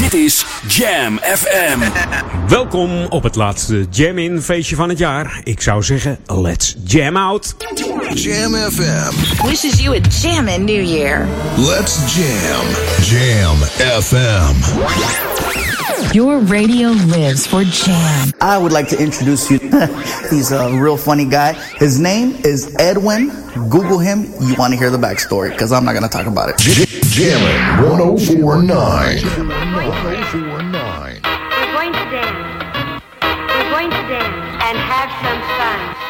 Dit is Jam FM. Welkom op het laatste Jam In feestje van het jaar. Ik zou zeggen, let's jam out. Jam FM. Wishes you a jammin' New Year. Let's jam. Jam FM. Your radio lives for jam. I would like to introduce you. He's a real funny guy. His name is Edwin. Google him. You want to hear the backstory because I'm not going to talk about it. J- Jammin' 1049. 1049. We're going to dance. We're going to dance and have some fun. fun, fun,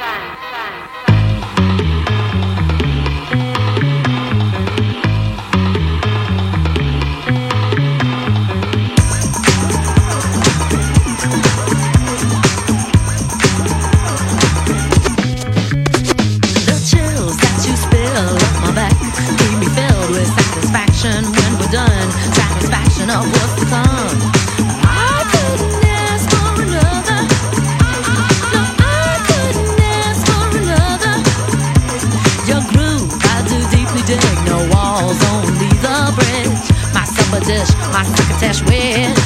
dish, my crocketesh wish.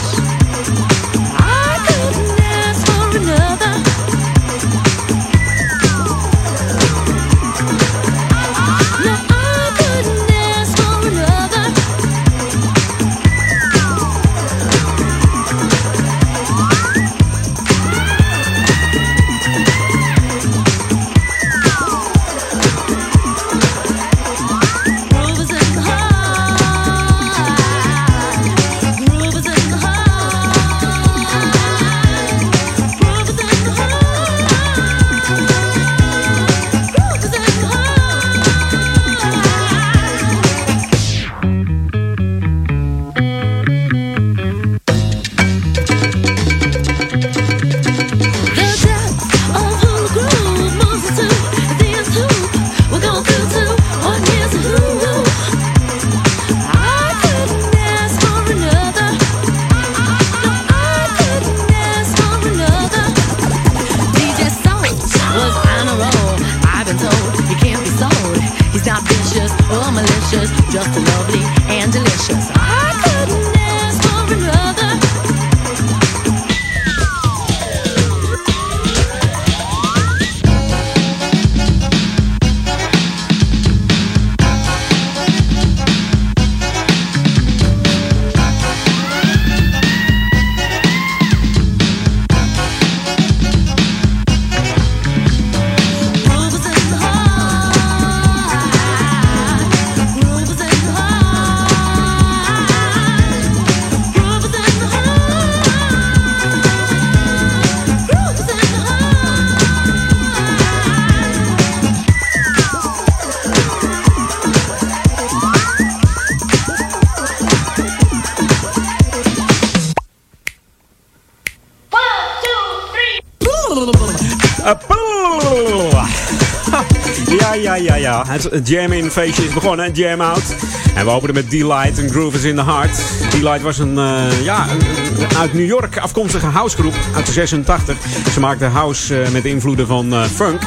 Het Jam In feestje is begonnen. Jam Out. En we openen met Delight en Groove is in the Heart. Delight was een, eh, ja, een, uit New York afkomstige housegroep uit de 86. Ze maakte house eh, met invloeden van eh, funk.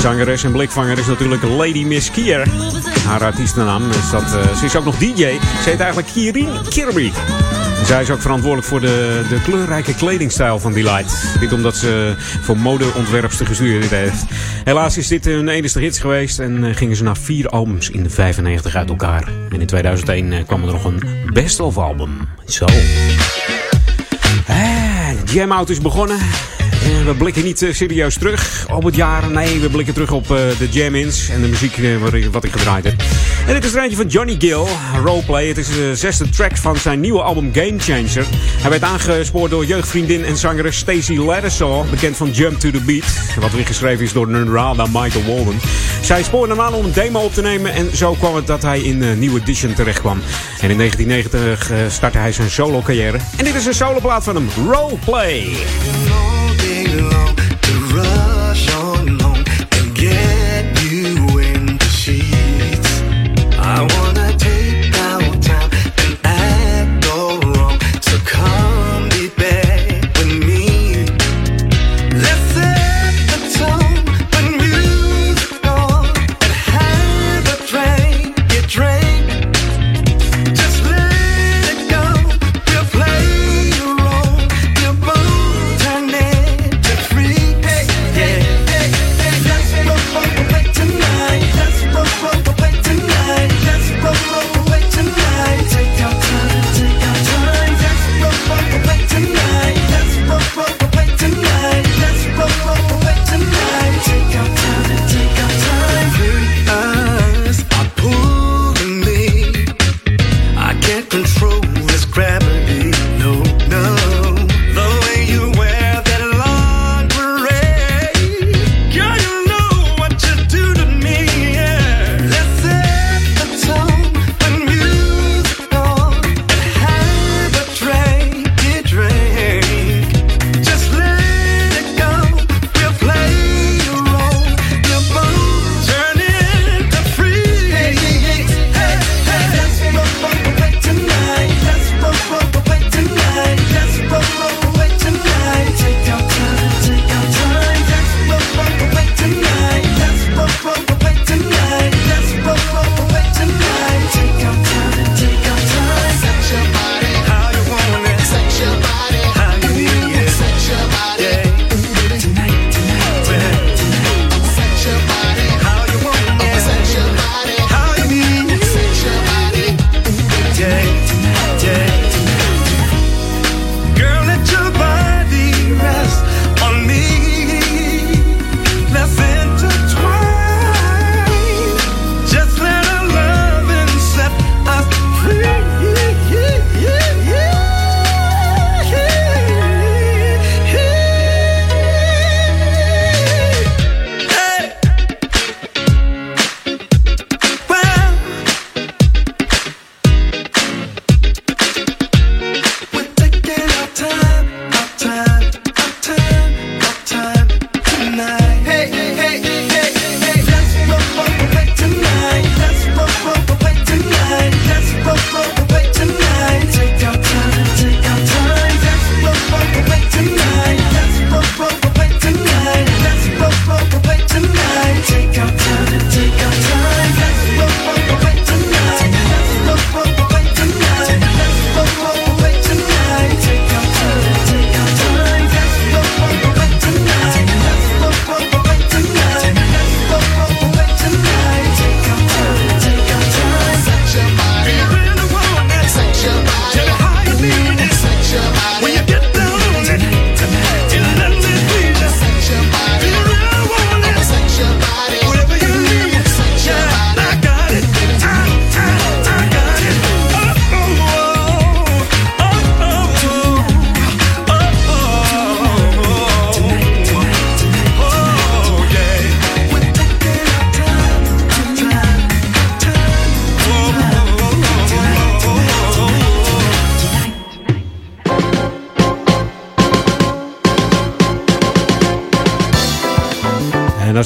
Zangeres en blikvanger is natuurlijk Lady Miss Kier. Haar artiestennaam is dat. ze is ook nog DJ. Ze heet eigenlijk Kierin Kirby. Zij is ook verantwoordelijk voor de, de kleurrijke kledingstijl van Delight. Dit omdat ze voor modeontwerpster gestudeerd heeft. Helaas is dit hun enige hits geweest en eh, gingen ze na vier albums in de 95 uit elkaar. En in 2001 eh, kwam er nog een best of album. Zo. Eh, Jam Out is begonnen. Eh, we blikken niet eh, serieus terug op het jaar. Nee, we blikken terug op eh, de jam-ins en de muziek wat ik- gedraaid heb. En dit is er eentje van Johnny Gill, Roleplay. Het is de zesde track van zijn nieuwe album Game Changer. Hij werd aangespoord door jeugdvriendin en zangeres Stacey Lattisaw, bekend van Jump to the Beat. Wat weer geschreven is door Nirvana Michael Walden. Zij spoorde hem aan om een demo op te nemen en zo kwam het dat hij in New Edition terecht kwam. En in 1990 eh, startte hij zijn solo carrière. En dit is een soloplaat van hem, Roleplay.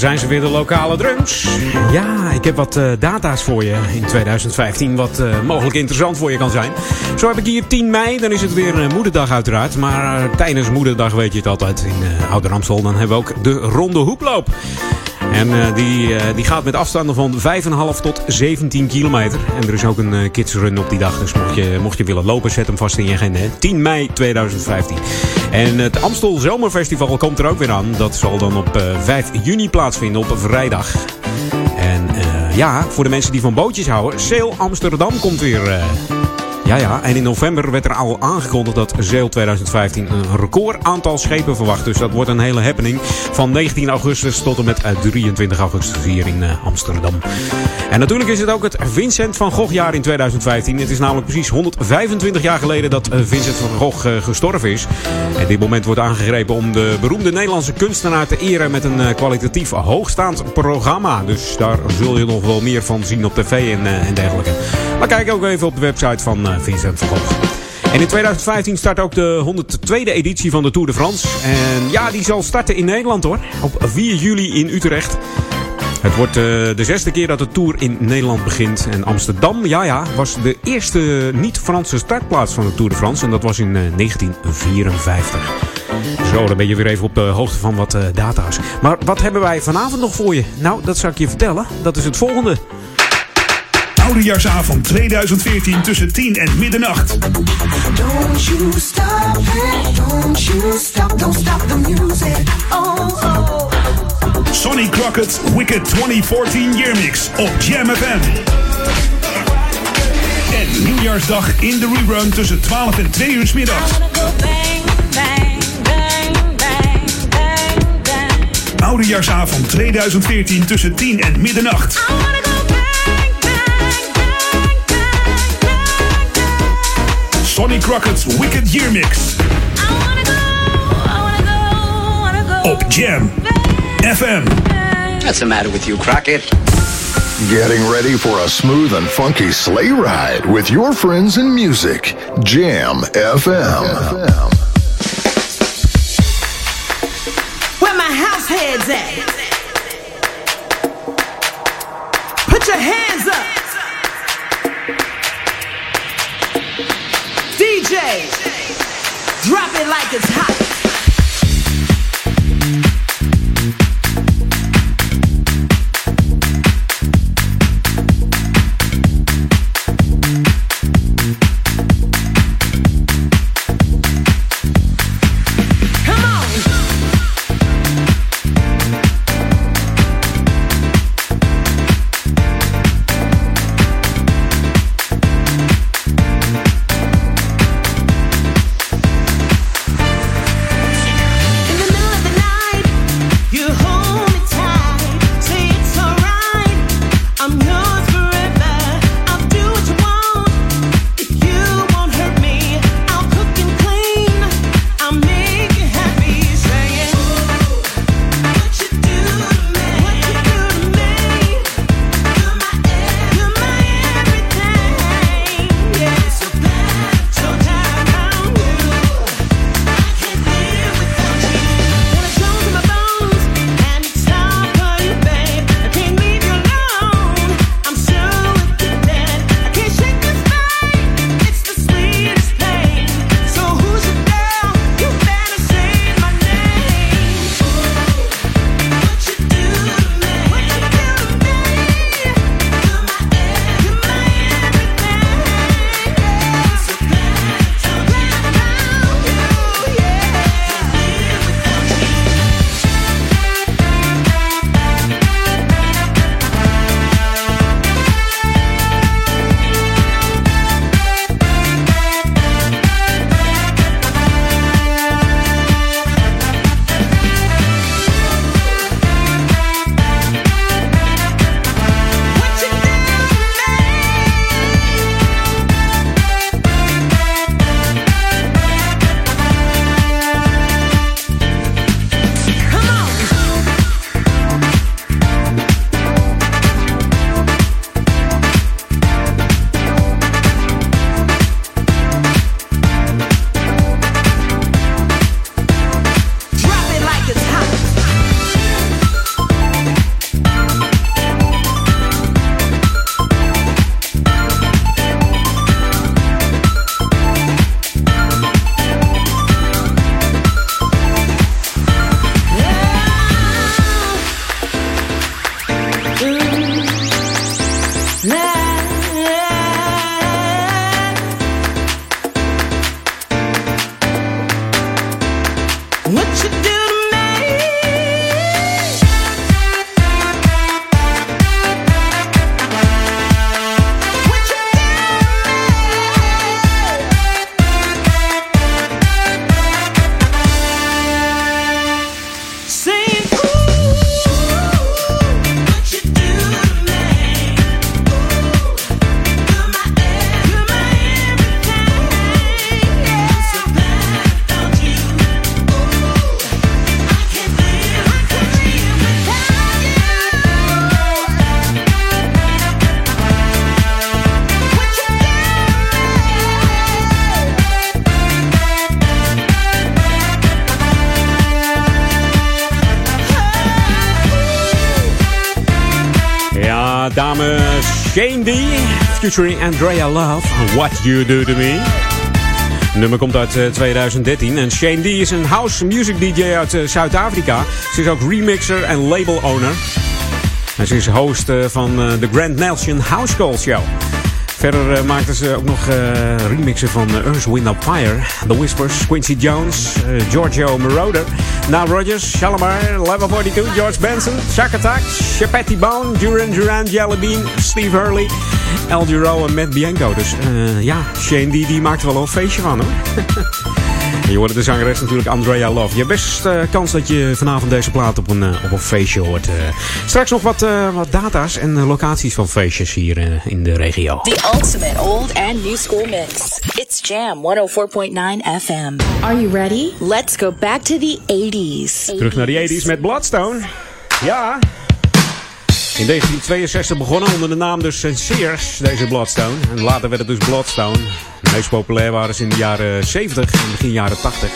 Zijn ze weer de lokale drums. Ja, ik heb wat eh, data's voor je in 2015, wat eh, mogelijk interessant voor je kan zijn. Zo heb ik hier 10 mei, dan is het weer een moederdag uiteraard. Maar tijdens moederdag weet je het altijd in uh, Ouder. Dan hebben we ook de ronde hoeploop. En uh, die, uh, die gaat met afstanden van 5,5 tot 17 kilometer. En er is ook een uh, kidsrun op die dag. Dus mocht je, mocht je willen lopen, zet hem vast in je agenda. 10 mei 2015. En het Amstel Zomerfestival komt er ook weer aan. Dat zal dan op 5 juni plaatsvinden, op vrijdag. En ja, voor de mensen die van bootjes houden, Sail Amsterdam komt weer... Ja, ja. En in november werd er al aangekondigd dat Zeel 2015 een record aantal schepen verwacht. Dus dat wordt een hele happening van 19 augustus tot en met 23 augustus hier in Amsterdam. En natuurlijk is het ook het Vincent van Gogh jaar in 2015. Het is namelijk precies 125 jaar geleden dat Vincent van Gogh gestorven is. En dit moment wordt aangegrepen om de beroemde Nederlandse kunstenaar te eren met een kwalitatief hoogstaand programma. Dus daar zul je nog wel meer van zien op tv en, en dergelijke. Maar kijk ook even op de website van Vincent van Gogh. En in 2015 start ook de 102e editie van de Tour de France. En ja, die zal starten in Nederland hoor. Op 4 juli in Utrecht. Het wordt uh, de zesde keer dat de Tour in Nederland begint. En Amsterdam, ja ja, was de eerste niet-Franse startplaats van de Tour de France. En dat was in uh, 1954. Zo, dan ben je weer even op de hoogte van wat data's. Maar wat hebben wij vanavond nog voor je? Nou, dat zal ik je vertellen. Dat is het volgende. Oudejaarsavond 2014 tussen 10 en middernacht. Don't you stop it, don't you stop, don't stop the music. Oh, oh. Sonny Crockett Wicked 2014 Yearmix op Jam FM. En nieuwjaarsdag in de rerun tussen 12 en 2 uur 's middags. Oudejaarsavond 2014 tussen 10 en middernacht. Sonny Crockett's Wicked Year Mix. Op Jam FM. What's the matter with you, Crockett? Getting ready for a smooth and funky sleigh ride with your friends in music. Jam FM. Where Featuring Andrea Love. What You Do To Me. Het nummer komt uit eh, 2013 en Shane D is een house music DJ uit eh, Zuid-Afrika. Ze is ook remixer en label owner. En ze is host eh, van eh, de Grand Nelson House Call Show. Verder eh, maakten ze ook nog eh, remixen van eh, Earth, Wind Up Fire, The Whispers, Quincy Jones, eh, Giorgio Moroder, Now Rogers, Shalimar, Level 42, George Benson, Shack Attack, Bone, Duran Duran, Jelly Steve Hurley, El Giro en Matt Bianco. Dus eh, ja, Shane die, die maakt er wel een feestje van hoor. Je hoorde de zangeres natuurlijk Andrea Love. Je hebt best eh, kans dat je vanavond deze plaat op een, eh, op een feestje hoort. eh. straks nog wat, eh, wat data's en locaties van feestjes hier in de regio. The ultimate old and new school mix. It's Jam 104.9 FM. Are you ready? Let's go back to the 80s. Terug naar de 80s met Bloodstone. Ja. In 1962 begonnen onder de naam dus Sears, deze Bloodstone. En later werd het dus Bloodstone. Het meest populair waren ze in de jaren 70 en begin jaren 80.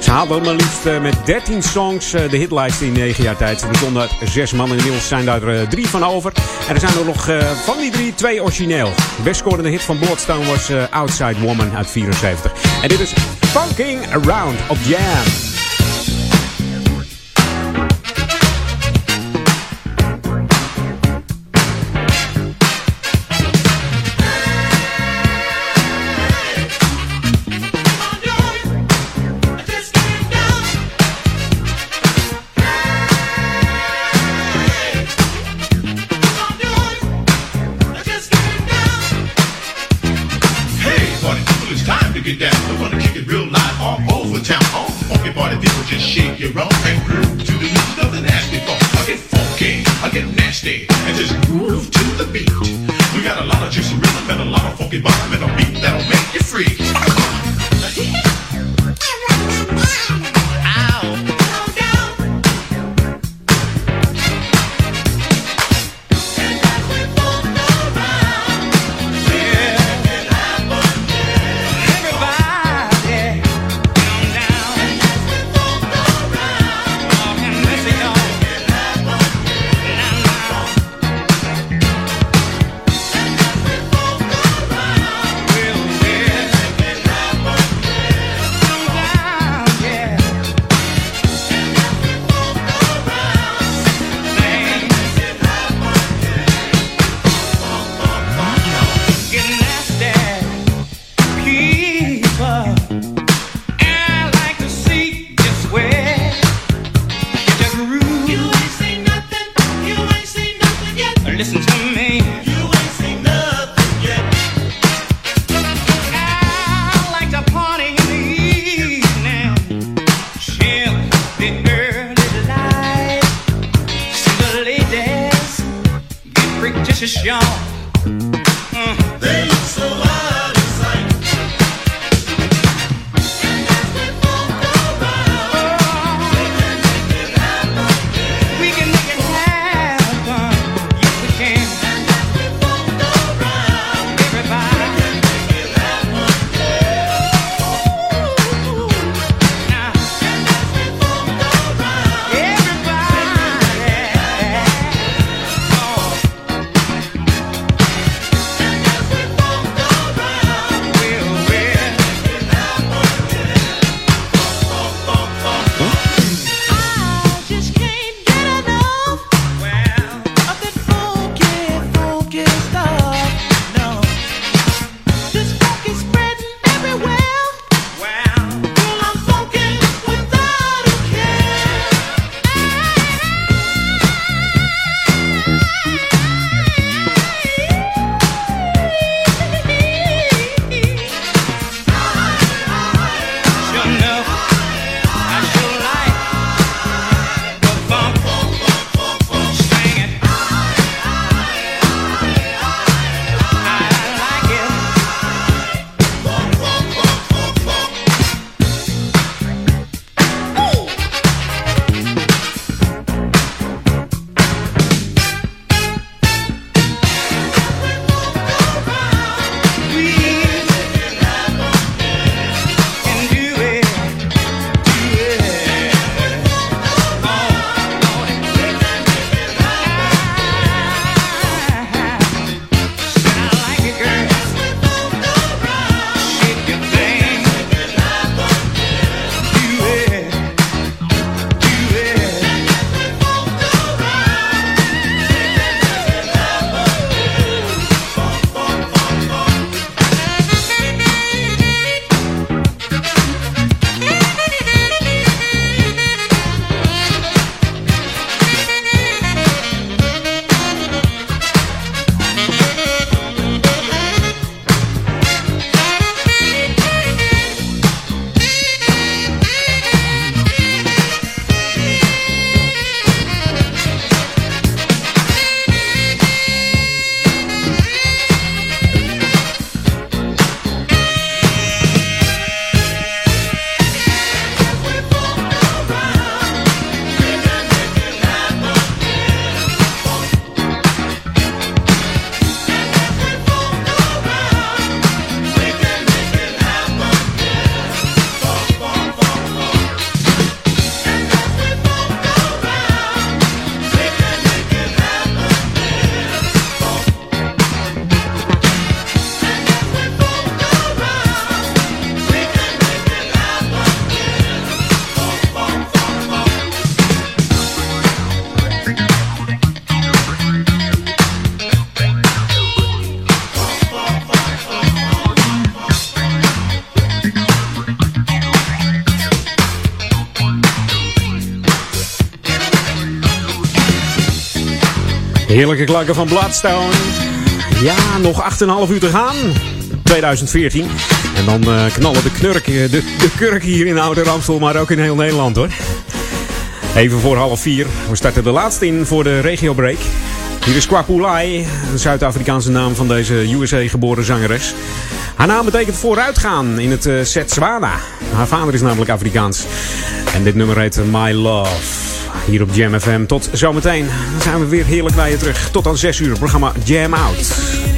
Ze haalden maar liefst eh, met 13 songs eh, de hitlijst in 9 jaar tijd. Ze bestonden uit 6 man. Inmiddels zijn daar eh, drie van over. En er zijn er nog eh, van die drie twee origineel. De best scorende hit van Bloodstone was eh, Outside Woman uit 74. En dit is Funking Around op Jam. heerlijke klanken van Bloodstone. Ja, nog 8,5 uur te gaan. 2014. En dan eh, knallen de, knurk, eh, de, de kurk hier in Oude Ramstel, maar ook in heel Nederland hoor. Even voor half vier. We starten de laatste in voor de regiobreak. Hier is Kwapulai, de Zuid-Afrikaanse naam van deze USA-geboren zangeres. Haar naam betekent vooruitgaan in het uh, Setswana. Haar vader is namelijk Afrikaans. En dit nummer heet My Love hier op Jam FM. Tot zometeen. Dan zijn we weer heerlijk bij je terug. Tot aan 6 uur, programma Jam Out.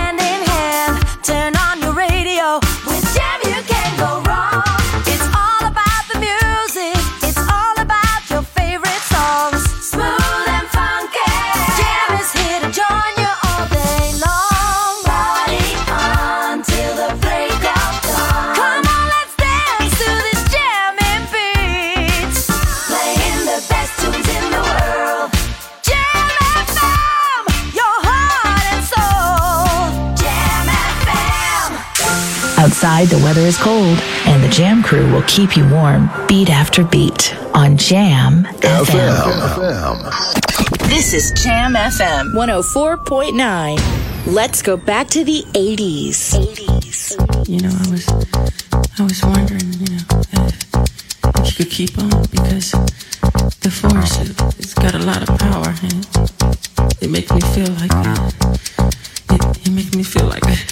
Outside, the weather is cold, and the Jam crew will keep you warm beat after beat on Jam FM. This is Jam FM 104.9. Let's go back to the 80s. 80s. You know, I was, I was wondering, you know, if, if you could keep on because the force, it, it's got a lot of power and it makes me feel like, uh, it, it makes me feel like.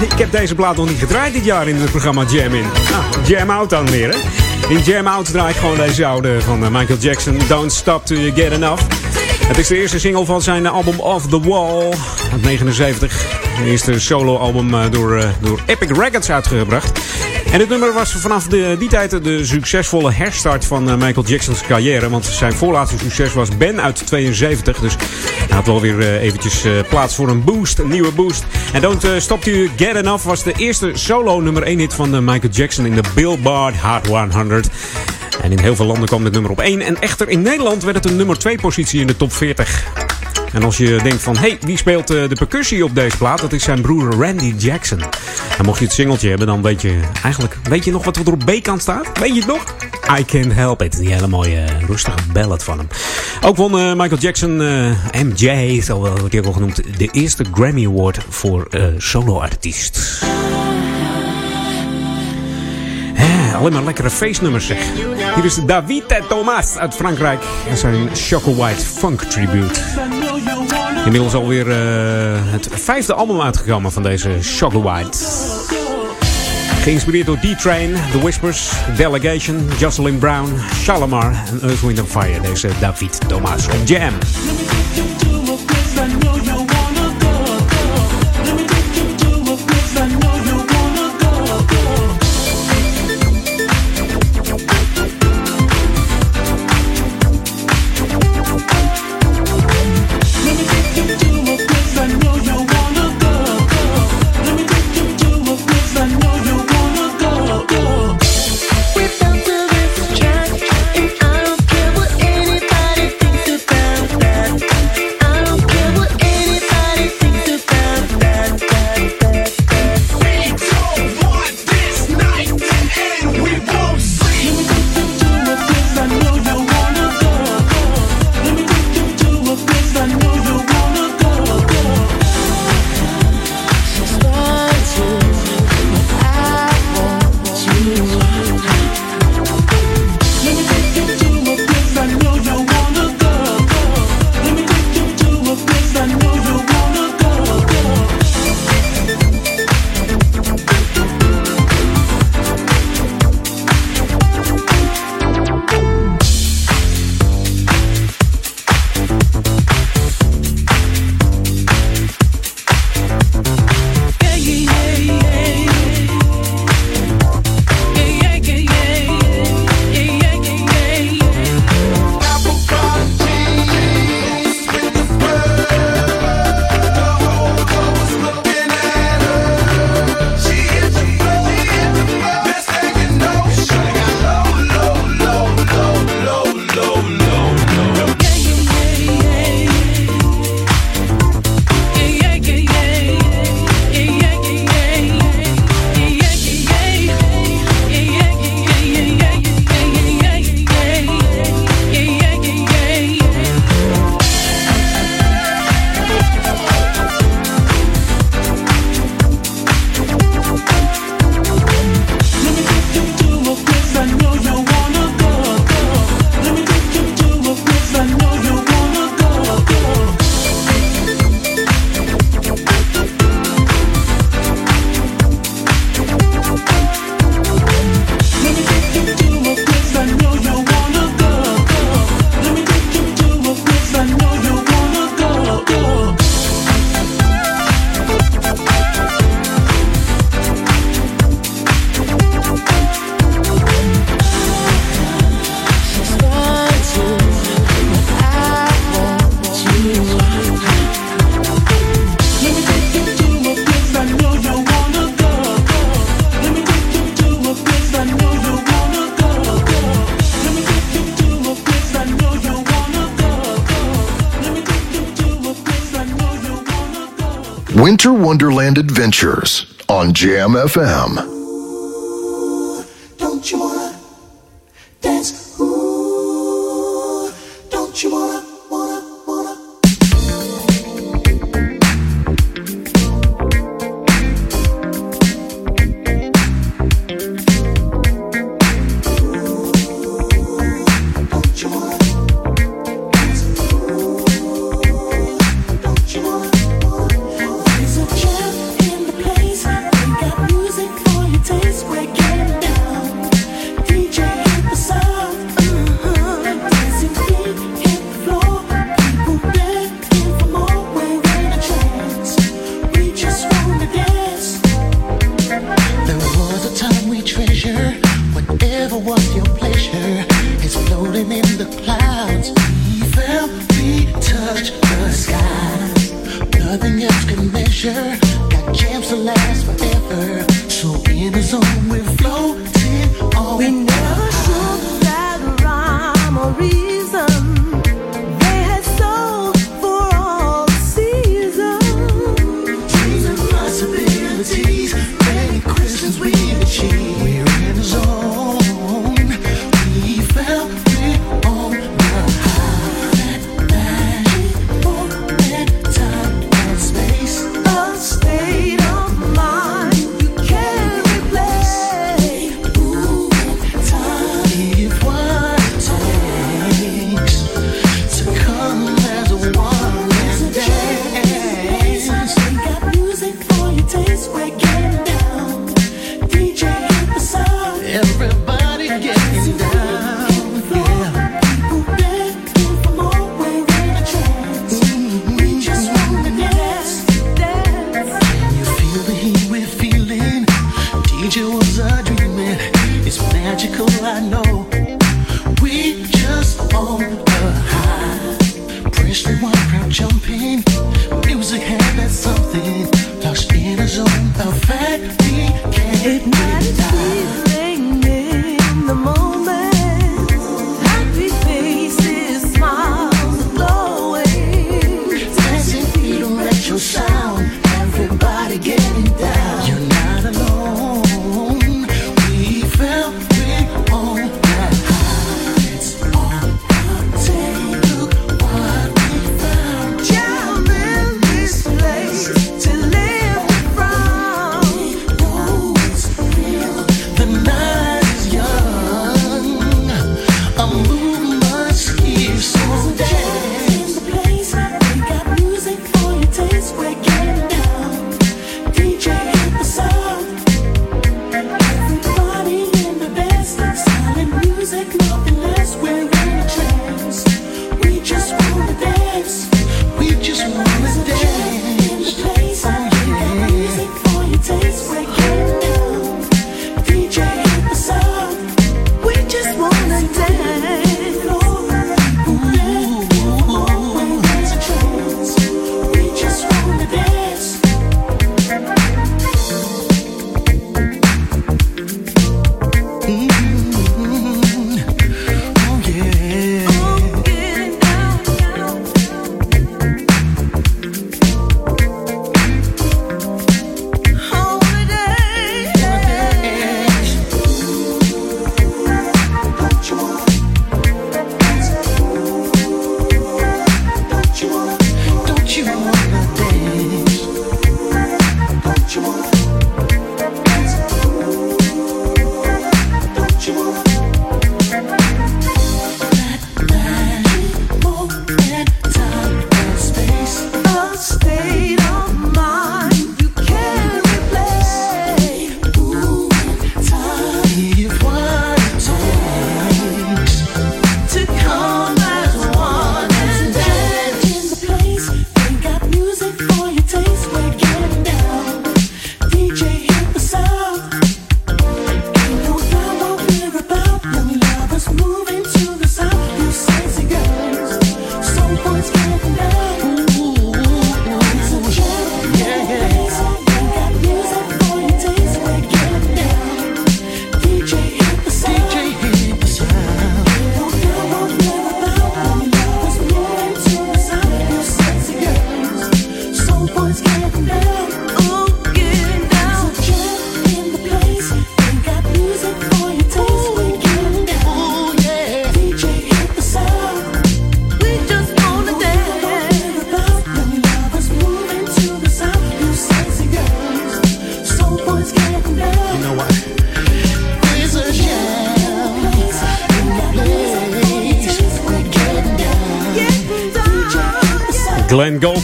Ik heb deze plaat nog niet gedraaid dit jaar in het programma Jam In. Nou, Jam Out dan meer, hè? In Jam Out draai ik gewoon deze oude van eh, Michael Jackson. Don't Stop Till You Get Enough. Het is de eerste single van zijn album Off The Wall uit 79. Het eerste solo-album eh, door, eh, door Epic Records uitgebracht. En dit nummer was vanaf die tijd de succesvolle herstart van eh, Michael Jackson's carrière. Want zijn voorlaatste succes was Ben uit 72. Dus had wel weer eh, eventjes eh, plaats voor een boost, een nieuwe boost. En Don't eh, Stop To Get Enough was de eerste solo nummer 1 hit van Michael Jackson in de Billboard Hot 100. En in heel veel landen kwam dit nummer op 1. En echter in Nederland werd het een nummer 2 positie in de top 40. En als je denkt van, hey, wie speelt eh, de percussie op deze plaat? Dat is zijn broer Randy Jackson. En mocht je het singeltje hebben, dan weet je eigenlijk... Weet je nog wat er op B-kant staat? Weet je het nog? I Can't Help It. Die hele mooie, eh, rustige ballad van hem. Ook won eh, Michael Jackson, eh, MJ, zo wordt hij ook genoemd... de eerste Grammy Award voor eh, solo-artiest. Alleen maar lekkere feestnummers zeg. Hier is David Thomas uit Frankrijk. En zijn Choco White Funk Tribute. Inmiddels alweer uh, het vijfde album uitgekomen van deze Choco White. Geïnspireerd door D-Train, The Whispers, Delegation, Jocelyn Brown, Shalimar en Earth, Wind Fire. Deze David Thomas Jam. Adventures on Jam FM.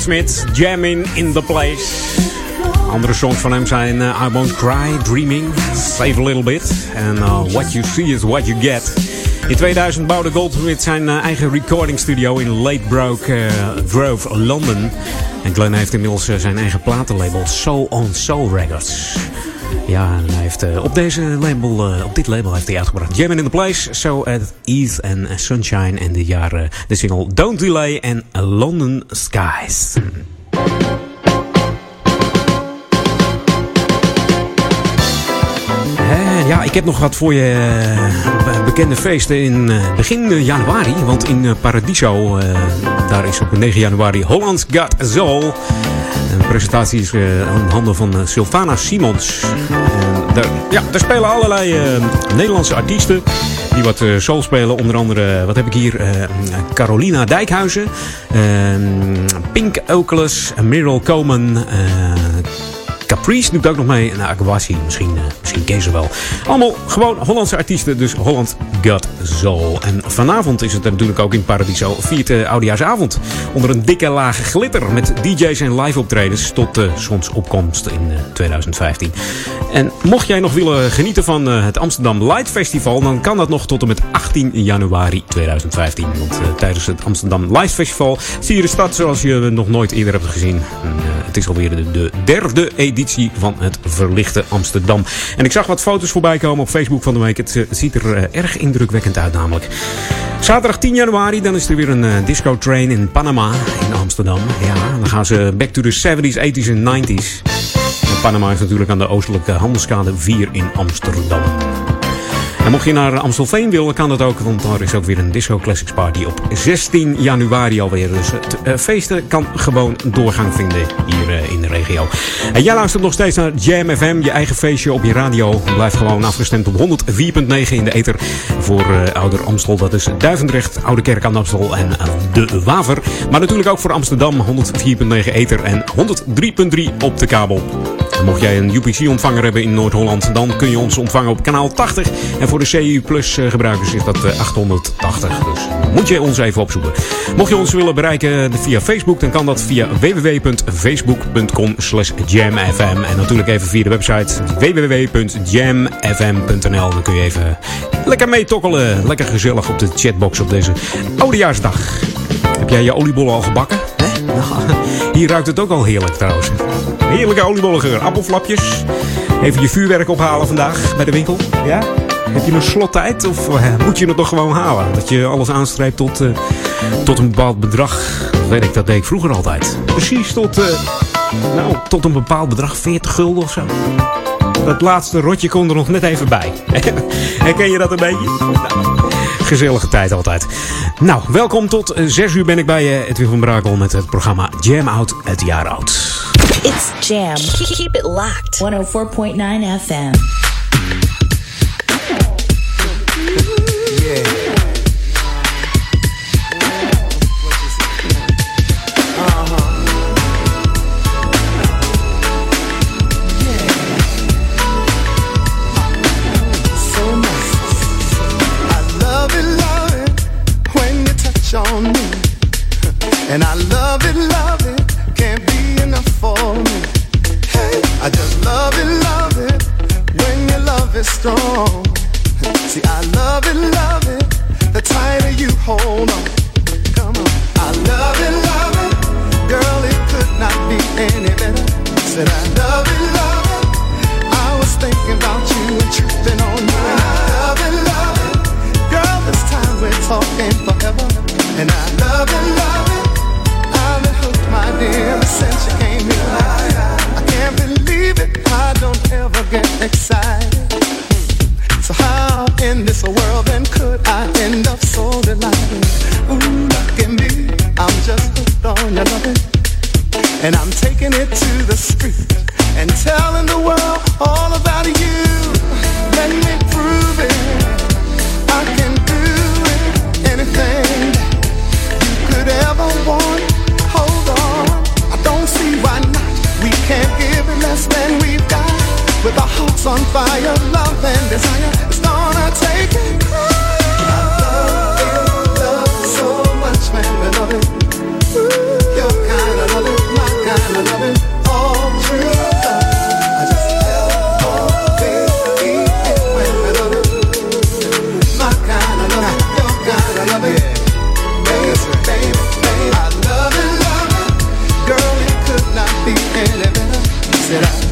Smith, Jamming in the Place. Andere songs van hem zijn eh, I Won't Cry, Dreaming, Save a Little Bit en eh, What You See is What You Get. In 2000 bouwde Goldsmith zijn eh, eigen recording studio in Ladebroke Grove, London. En Glenn heeft inmiddels zijn eigen platenlabel Soul on Soul Records. Ja, en hij heeft eh, op, deze label, eh, op dit label heeft hij uitgebracht Jammin' in the Place, So at Eve and Sunshine en de, jaar de single Don't Delay en London Skies. ja, ik heb nog wat voor je eh, bekende feesten in begin januari. Want in Paradiso, daar is op 9 januari Holland's Got Soul. Presentatie is eh, aan handen van eh, Sylvana Simons. Daar, ja, daar spelen allerlei eh, Nederlandse artiesten die wat eh, soul spelen. Onder andere, wat heb ik hier? eh, Carolina Dijkhuizen, eh, Pink Oculus, Meryl Komen, eh, Caprice doet ook nog mee. En Akwasi, misschien, eh, misschien je ze wel. Allemaal gewoon Hollandse artiesten. Dus Holland Got Soul. En vanavond is het natuurlijk ook in Paradiso. Viert de oudejaarsavond. Onder een dikke laag glitter. Met DJ's en live optredens. Tot de zonsopkomst in eh, 2015. En mocht jij nog willen genieten van eh, het Amsterdam Light Festival. Dan kan dat nog tot en met 18 januari 2015. Want eh, tijdens het Amsterdam Light Festival zie je de stad zoals je nog nooit eerder hebt gezien. En, eh, het is alweer de, de derde editie van het verlichte Amsterdam. En ik zag wat foto's voorbij komen op Facebook van de week. Het eh, ziet er eh, erg indrukwekkend uit namelijk. Zaterdag 10 januari, dan is er weer een eh, disco train in Panama in Amsterdam. Ja, dan gaan ze back to the 70s, 80s en 90s. En Panama is natuurlijk aan de oostelijke handelskade 4 in Amsterdam. En mocht je naar Amstelveen willen, kan dat ook. Want daar is ook weer een Disco Classics Party op 16 januari alweer. Dus het eh, feesten kan gewoon doorgang vinden hier eh, in de regio. En jij luistert nog steeds naar Jam FM, je eigen feestje op je radio. Blijf gewoon afgestemd op 104.9 in de ether voor eh, Ouder Amstel. Dat is Duivendrecht, Oude Kerk aan Amstel en De Waver. Maar natuurlijk ook voor Amsterdam 104.9 ether en 103.3 op de kabel. Mocht jij een UPC-ontvanger hebben in Noord-Holland, dan kun je ons ontvangen op kanaal 80. En voor de CU Plus eh, gebruikers is dat eh, 880. Dus moet je ons even opzoeken. Mocht je ons willen bereiken via Facebook, dan kan dat via www.facebook.com slash jamfm. En natuurlijk even via de website www.jamfm.nl. Dan kun je even lekker meetokkelen. Lekker gezellig op de chatbox op deze oudejaarsdag. Heb jij je oliebollen al gebakken? Nou, hier ruikt het ook al heerlijk trouwens. Heerlijke oliebollegeur. Appelflapjes. Even je vuurwerk ophalen vandaag bij de winkel. Ja? Heb je een slottijd of eh, moet je het nog gewoon halen? Dat je alles aanstrijpt tot, eh, tot een bepaald bedrag. Dat weet ik, dat deed ik vroeger altijd. Precies tot, eh, nou, tot een bepaald bedrag. 40 gulden of zo. Dat laatste rotje kon er nog net even bij. Herken je dat een beetje? Nou, gezellige tijd altijd. Nou, welkom tot 6 uur ben ik bij je, Edwin van Brakel, met het programma Jam Out het jaar oud. It's Jam. Keep it locked. 104.9 FM. And I love it, love it, can't be enough for me. Hey, I just love it, love it when your love is strong. See, I love it, love it, the tighter you hold on. Come on, I love it, love it, girl, it could not be any better. Said I love it, love it, I was thinking about you and tripping on you. And I love it, love it, girl, this time we're talking forever. And I love it, love it, since you came here. I can't believe it, I don't ever get excited. So how in this world then could I end up so delighted? Ooh, look at me, I'm just hooked on your loving. And I'm taking it to the street and telling the world all about you. On fire, love and desire. It's gonna take it. Love it, love so much, love it. Kind of my kind of. All. I just it. Baby, baby, baby. I love it, love it. Girl, it could not be any better. Said I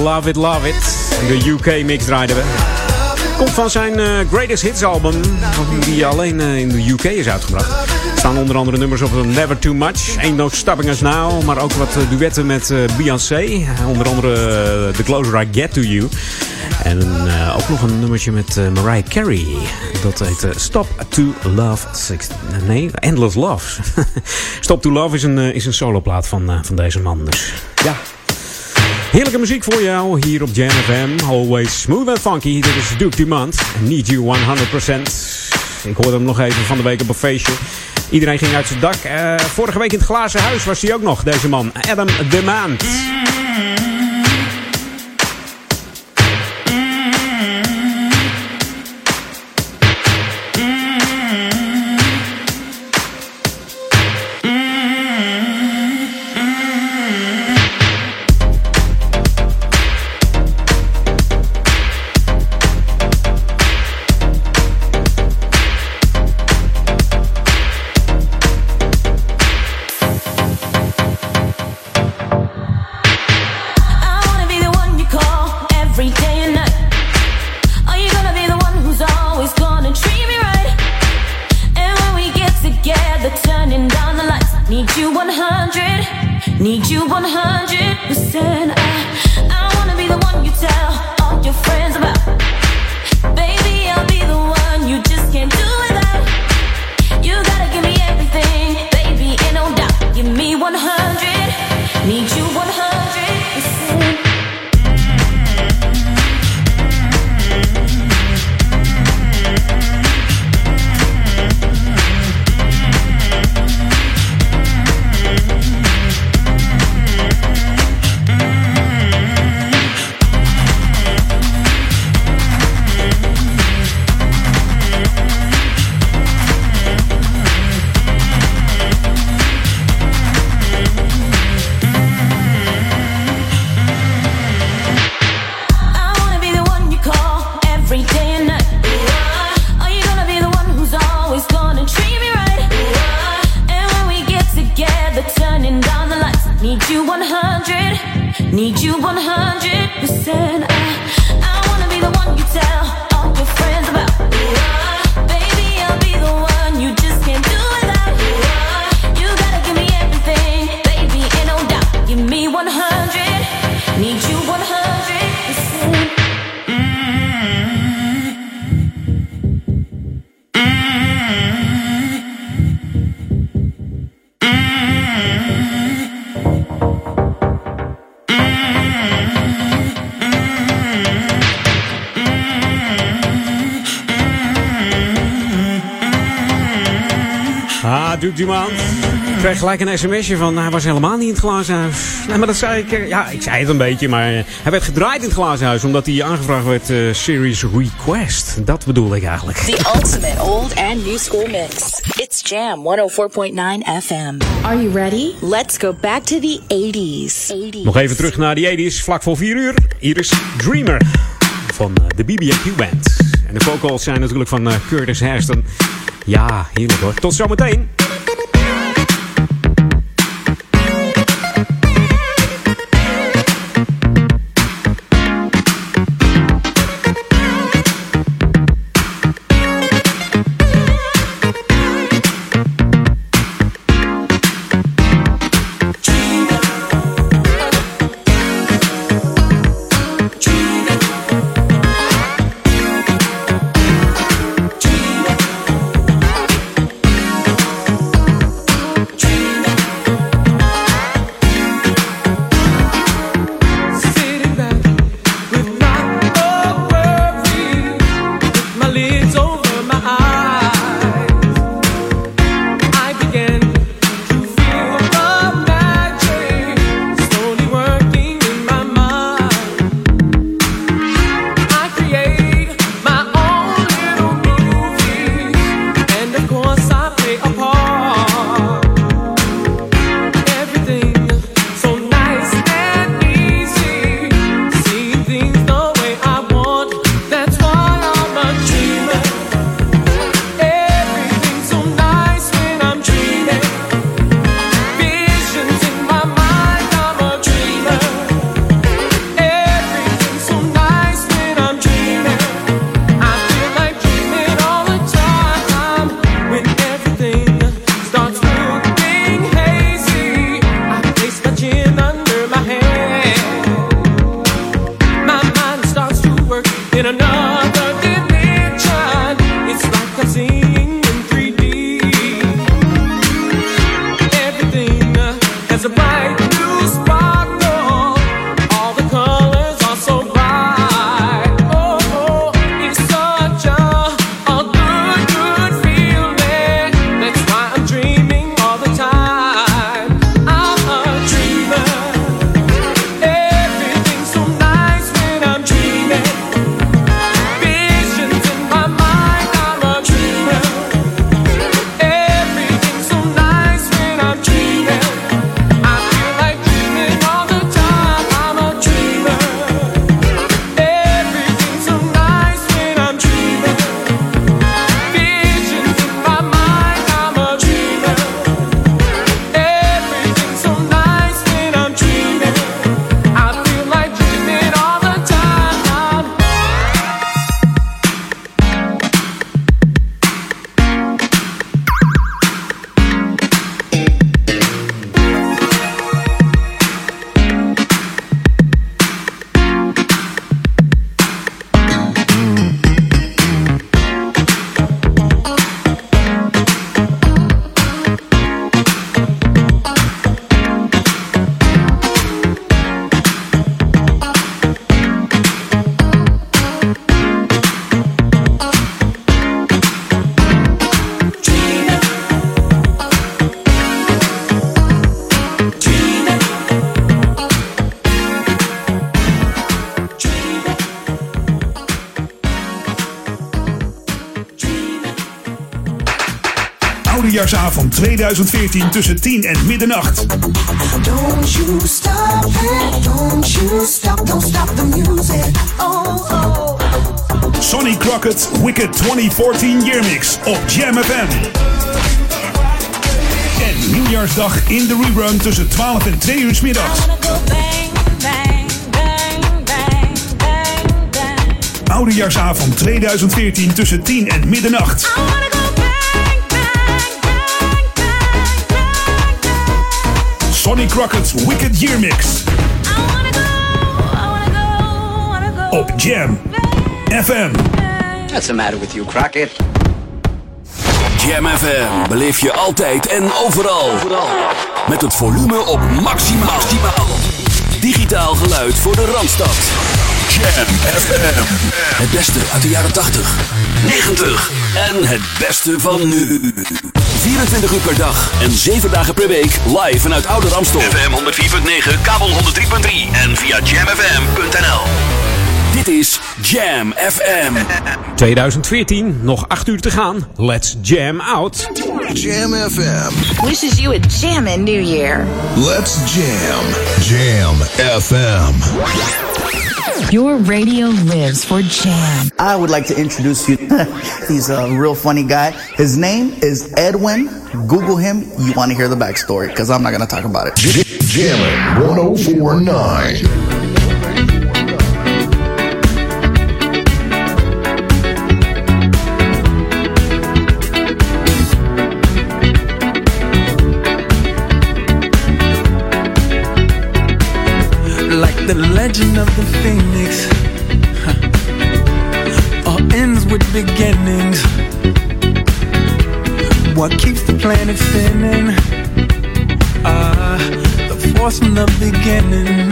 Love It, Love It. De UK mix draaiden we. Komt van zijn eh, Greatest Hits album. Die alleen eh, in de UK is uitgebracht. Er staan onder andere nummers op Never Too Much. Ain't No Stopping Us Now. Maar ook wat eh, duetten met Beyoncé. Onder andere The Closer I Get To You. En ook nog een nummertje met Mariah Carey. Dat heet Stop to Love. Nee, Endless Love. Stop to Love is een, is een soloplaat van, van deze man. Dus ja. Heerlijke muziek voor jou hier op Jam FM. Always smooth and funky. Dit is Duke Dumont. Need You 100%. Ik hoorde hem nog even van de week op een feestje. Iedereen ging uit zijn dak. vorige week in het glazen huis was hij ook nog, deze man. Adam Demand. Ik gelijk een sms'je van hij was helemaal niet in het glazenhuis. Nee, maar dat zei ik. Ja, ik zei het een beetje, maar hij werd gedraaid in het glazenhuis omdat hij aangevraagd werd uh, Series Request. Dat bedoel ik eigenlijk. The ultimate old and new school mix. It's Jam 104.9 FM. Are you ready? Let's go back to the 80s. 80s. Nog even terug naar die 80s, vlak voor 4 uur. Hier is Dreamer van de BB&Q Band. En de vocals zijn natuurlijk van Curtis Hairston. Ja, heerlijk hoor. Tot zometeen. 2014 tussen 10 en middernacht. Don't you stop it, don't you stop, don't stop the music. Oh, oh. Sonny Crockett Wicked 2014 Yearmix op Jam FM. En nieuwjaarsdag in de rerun tussen 12 en 2 uur 's middags. Oudejaarsavond 2014 tussen 10 en middernacht. Sonny Crockett's Wicked Year Mix. Op Jam FM. What's the matter with you, Crockett? Jam FM beleef je altijd en overal. Met het volume op maximaal. Digitaal geluid voor de Randstad. Jam FM. Het beste uit de jaren 80, 90 en het beste van nu. 24 uur per dag en 7 dagen per week live vanuit Oude Ramstel. FM 104.9, kabel 103.3 en via jamfm.nl. Dit is Jam FM. 2014, nog 8 uur te gaan. Let's jam out. Jam FM. Wishes you a jammin' New Year. Let's jam. Jam FM. Your radio lives for jam. I would like to introduce you. He's a real funny guy. His name is Edwin. Google him. You want to hear the backstory because I'm not going to talk about it. Jammin' 1049. Legend of the phoenix. Huh. all ends with beginnings. What keeps the planet spinning? Uh, the force from the beginning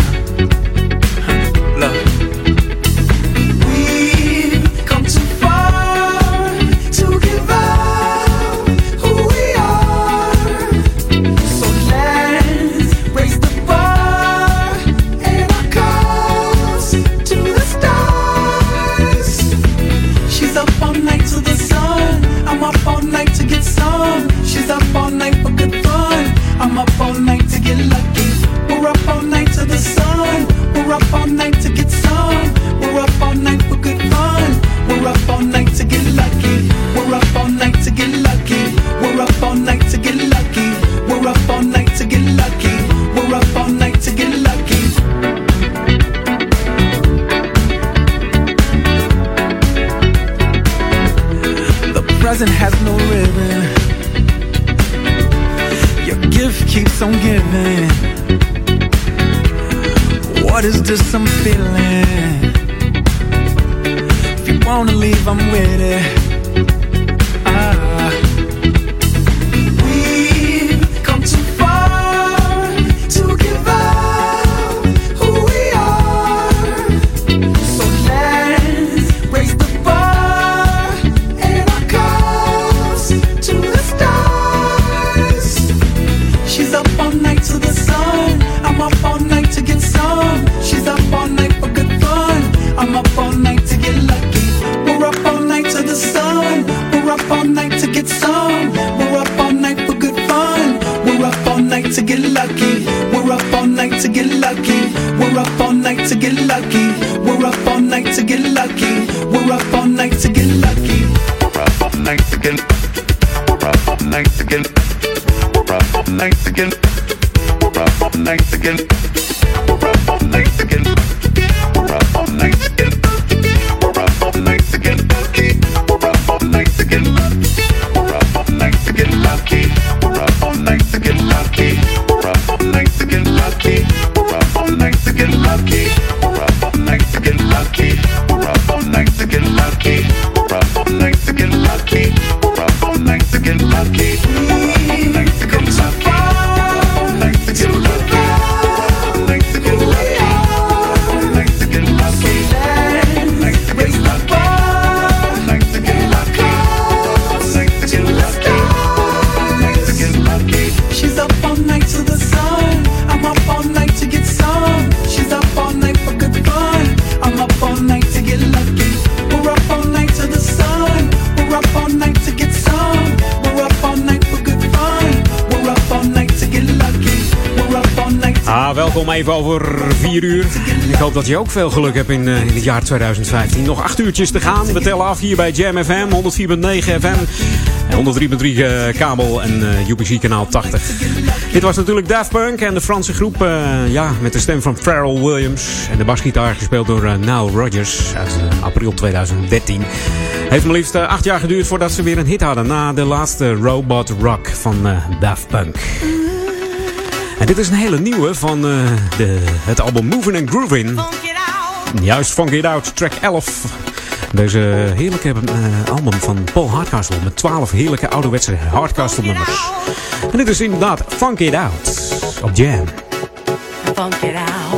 je ook veel geluk hebt in, eh, in het jaar 2015. Nog acht uurtjes te gaan. We tellen af hier bij Jam FM, 104.9 FM. 103.3 kabel en eh, uh, UPC kanaal 80. Dit was natuurlijk Daft Punk en de Franse groep eh, ja, met de stem van Pharrell Williams. En de basgitaar gespeeld door Nile Rodgers uit april 2013. Heeft maar liefst acht jaar geduurd voordat ze weer een hit hadden. Na de laatste Robot Rock van Daft Punk. En dit is een hele nieuwe van de, het album Moving and Grooving. Juist, Funk It Out, track 11. Deze heerlijke eh, album van Paul Hardcastle met 12 heerlijke ouderwetse Hardcastle nummers. En dit is inderdaad Funk It Out op Jam. Funk It Out.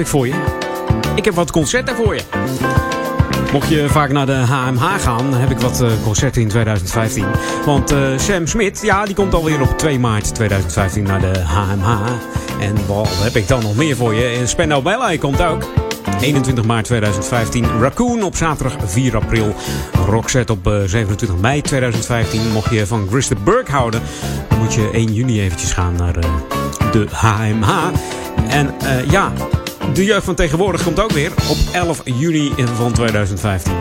Ik voor je? Ik heb wat concerten voor je. Mocht je vaak naar de HMH gaan, dan heb ik wat eh, concerten in 2015. Want eh, Sam Smit, ja, die komt alweer op 2 maart 2015 naar de HMH. En wat heb ik dan nog meer voor je? En Spandau Ballet komt ook. 21 maart 2015. Raccoon op zaterdag 4 april. Rockset op eh, 27 mei 2015. Mocht je van Gris de Burg houden, dan moet je 1 juni eventjes gaan naar eh, de HMH. En eh, ja, de jeugd van tegenwoordig komt ook weer op 11 juni van 2015.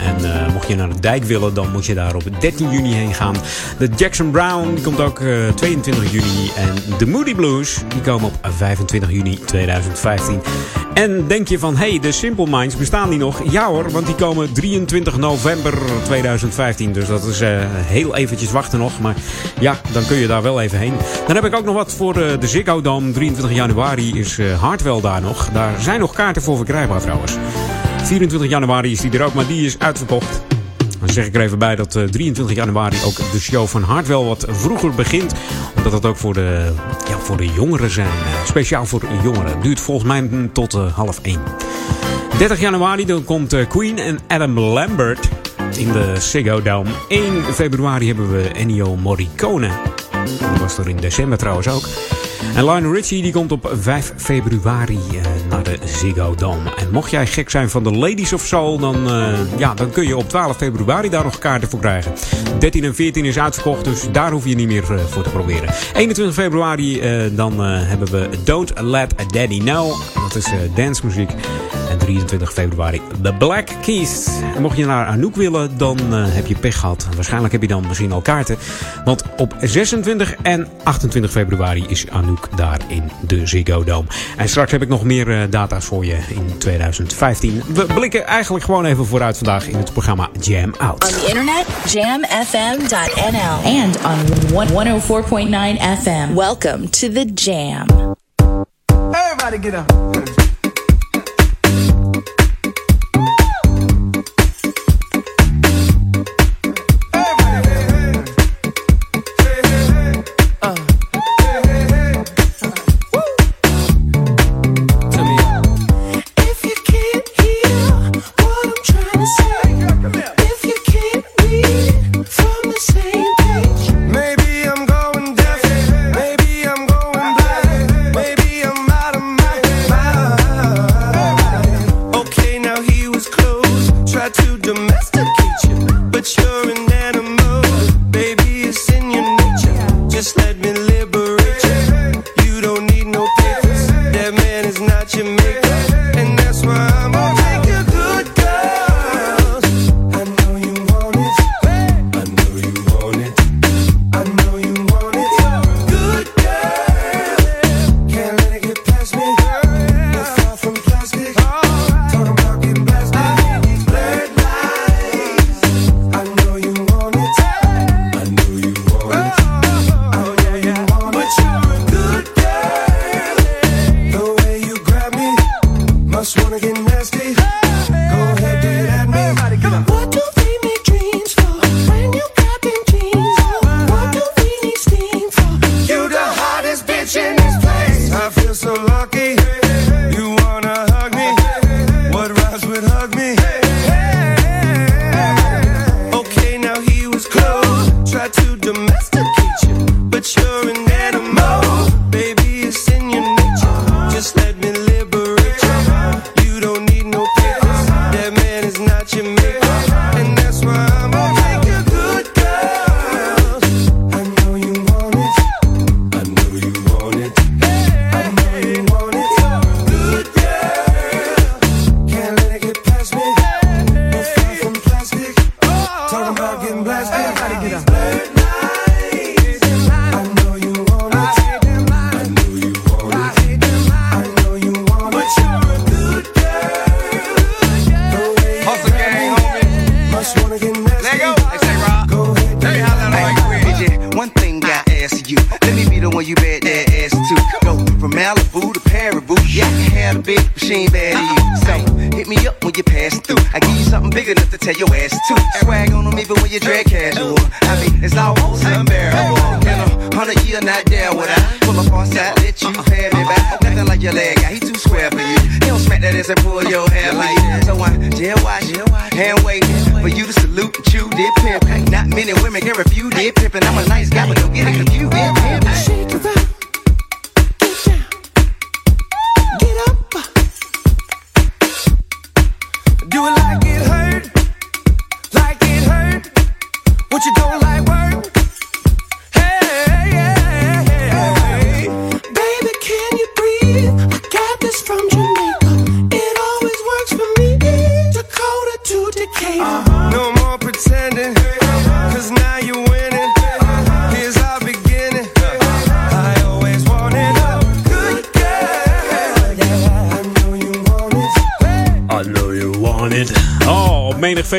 En eh, mocht je naar de dijk willen, dan moet je daar op 13 juni heen gaan. De Jackson Brown die komt ook eh, 22 juni. En de Moody Blues die komen op 25 juni 2015. En denk je van, hé, hey, de Simple Minds, bestaan die nog? Ja hoor, want die komen 23 november 2015. Dus dat is eh, heel eventjes wachten nog. Maar ja, dan kun je daar wel even heen. Dan heb ik ook nog wat voor eh, de Ziggo Dome. 23 januari is eh Hartwell daar nog. Daar zijn nog kaarten voor verkrijgbaar trouwens. 24 januari is die er ook, maar die is uitverkocht. Dan zeg ik er even bij dat eh, 23 januari ook de show van Hartwell wat vroeger begint. Omdat dat ook voor de, ja, voor de jongeren zijn. eh, Speciaal voor jongeren. Duurt volgens mij tot eh, half 1. 30 januari dan komt eh, Queen en Adam Lambert in de Ziggo Dome. 1 februari hebben we Ennio Morricone. Die was er in december trouwens ook. En Lionel Richie die komt op 5 februari eh, naar de Ziggo Dome. En mocht jij gek zijn van de Ladies of Soul, dan, eh, ja, dan kun je op 12 februari daar nog kaarten voor krijgen. 13 en 14 is uitverkocht, dus daar hoef je niet meer eh, voor te proberen. 21 februari dan hebben we Don't Let Daddy Know. Dat is dancemuziek. En 23 februari The Black Keys. En mocht je naar Anouk willen, dan eh, heb je pech gehad. Waarschijnlijk heb je dan misschien al kaarten. Want op 26 en 28 februari is Anouk daar in de Ziggo Dome. En straks heb ik nog meer eh, data's voor je in 2015. We blikken eigenlijk gewoon even vooruit vandaag in het programma Jam Out. On the internet, jamfm.nl. And on one- 104.9 FM. Welcome to the Jam. Everybody get up.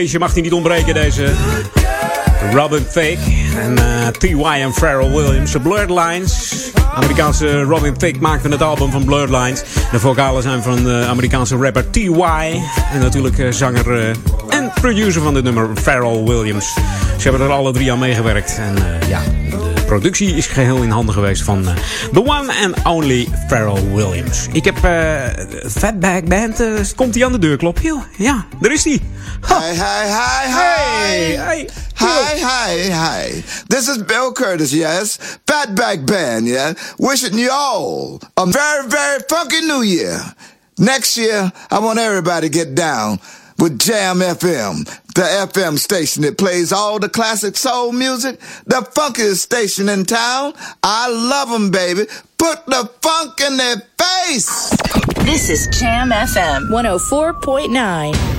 Feestje mag hij niet ontbreken, deze Robin Thicke. En eh, T.Y. en Pharrell Williams. De Blurred Lines. Amerikaanse Robin Thicke maakte het album van Blurred Lines. De vocalen zijn van de Amerikaanse rapper T.Y. En natuurlijk eh, zanger eh, en producer van dit nummer Pharrell Williams. Ze hebben er alle drie aan meegewerkt. En eh, ja, de productie is geheel in handen geweest van eh, the one and only Pharrell Williams. Ik heb eh Fatback Band. eh, komt hij aan de deur joh? Ja, daar is hij. Hi, hi, hi, hi. Hey, hey. Hi, hi, hi. This is Bill Curtis, yes. Fatback Band, yeah. Wishing you all a very, very funky new year. Next year, I want everybody to get down with Jam FM, the FM station that plays all the classic soul music, the funkiest station in town. I love 'em, baby. Put the funk in their face. This is Jam FM 104.9.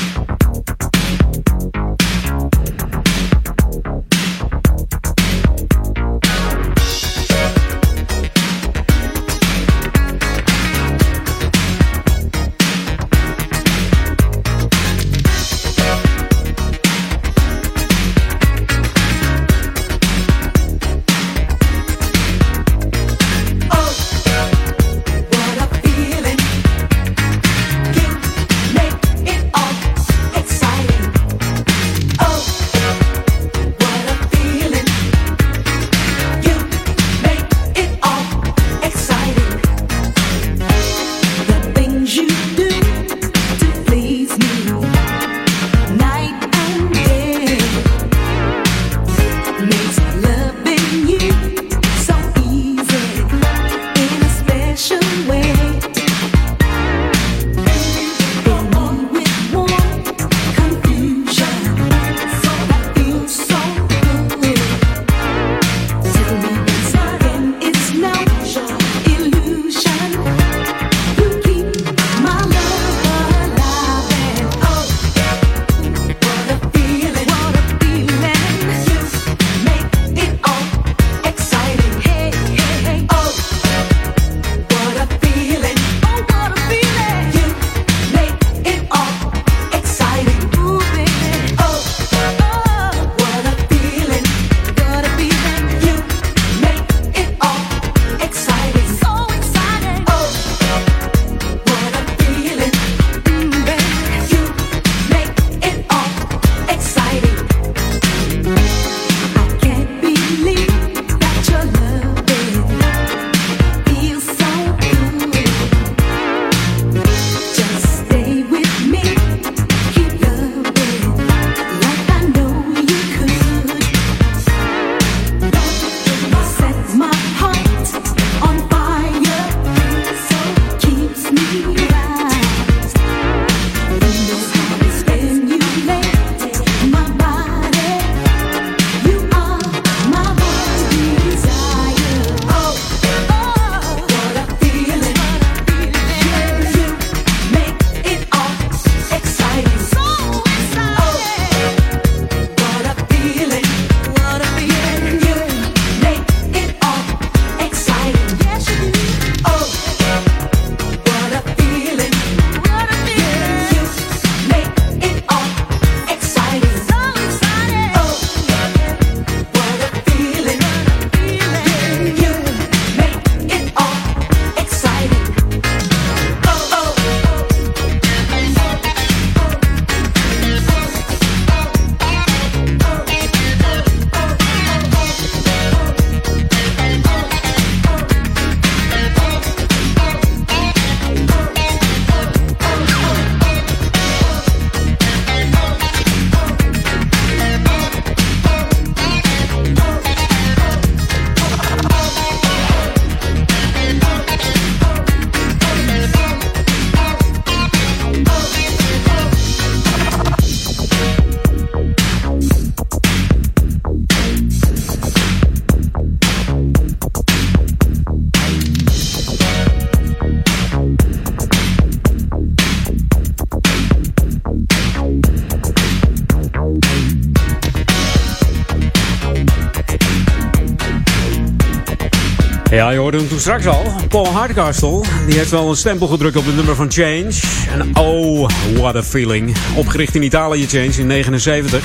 Ja, je hoorde hem toen straks al. Paul Hardcastle. Die heeft wel een stempel gedrukt op het nummer van Change. En oh, what a feeling. Opgericht in Italië, Change, in 79.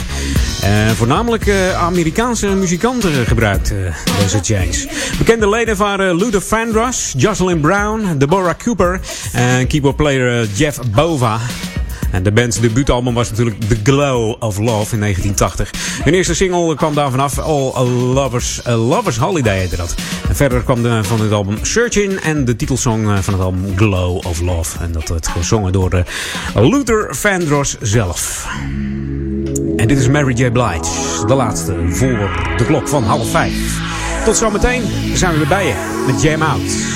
En voornamelijk eh, Amerikaanse muzikanten gebruikt eh, deze Change. Bekende leden waren Luther Vandross, Jocelyn Brown, Deborah Cooper en keyboardplayer eh, Jeff Bova. En de band's debuutalbum was natuurlijk The Glow of Love in 1980. Hun eerste single kwam daar vanaf, All Lovers, Lovers Holiday heette dat. Verder kwam de, van het album Searching en de titelsong eh, van het album Glow of Love. En dat werd gezongen door uh, Luther Vandross zelf. En dit is Mary J. Blige, de laatste voor de klok van half vijf. Tot zometeen, zijn we weer bij je met Jam Out.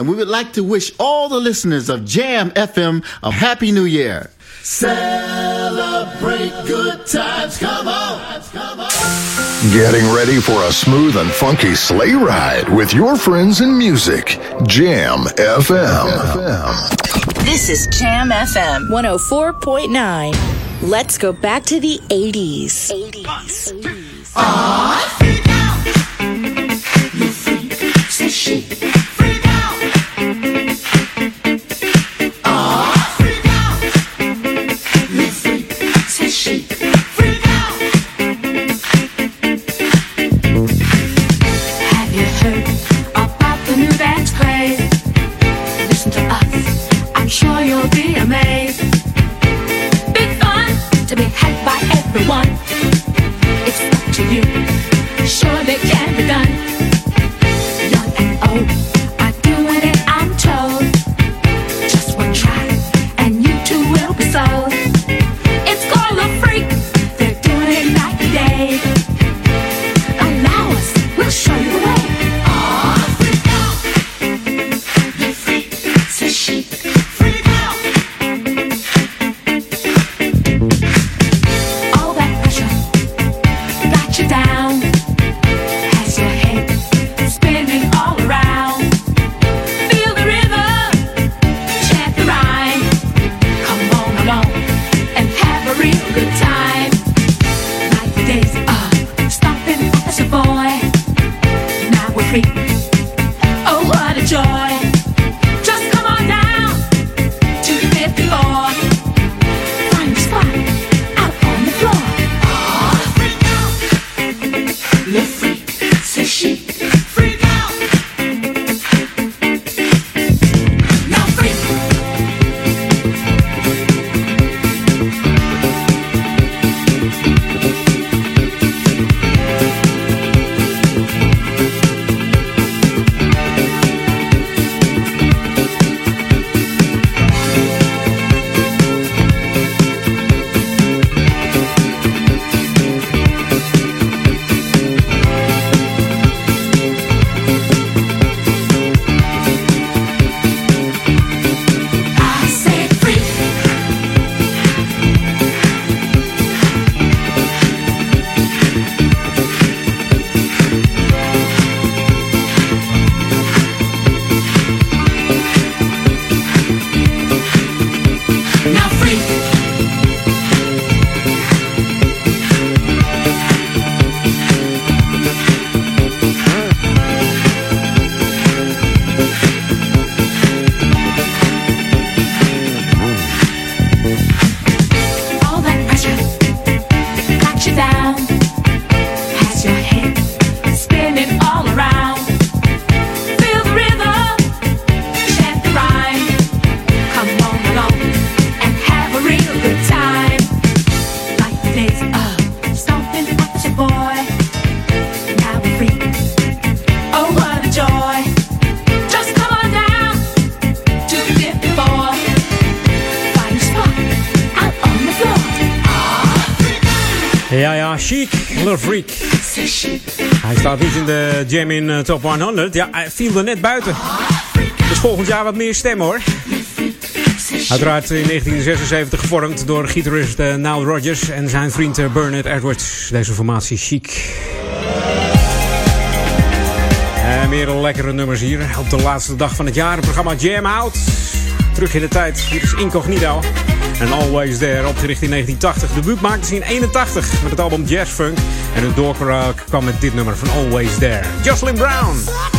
and we would like to wish all the listeners of Jam FM a Happy New Year. Celebrate good times, come on! Getting ready for a smooth and funky sleigh ride with your friends in music. Jam FM. This is Jam FM 104.9. Let's go back to the 80s. 80s. Say Hij staat niet in de Jam in eh, Top 100. Ja, hij viel er net buiten. Dus volgend jaar wat meer stemmen hoor. Uiteraard in 1976 gevormd door gitarist eh, Nile Rodgers en zijn vriend eh, Bernard Edwards. Deze formatie chic. En meer lekkere nummers hier. Op de laatste dag van het jaar. Het programma Jam Out. Terug in de tijd. Hier is Incognito. En Always There, opgericht in 1980. De debuut maakte ze in 81 met het album Jazz Funk. En hun doorbraak kwam met dit nummer van Always There. Jocelyn Brown.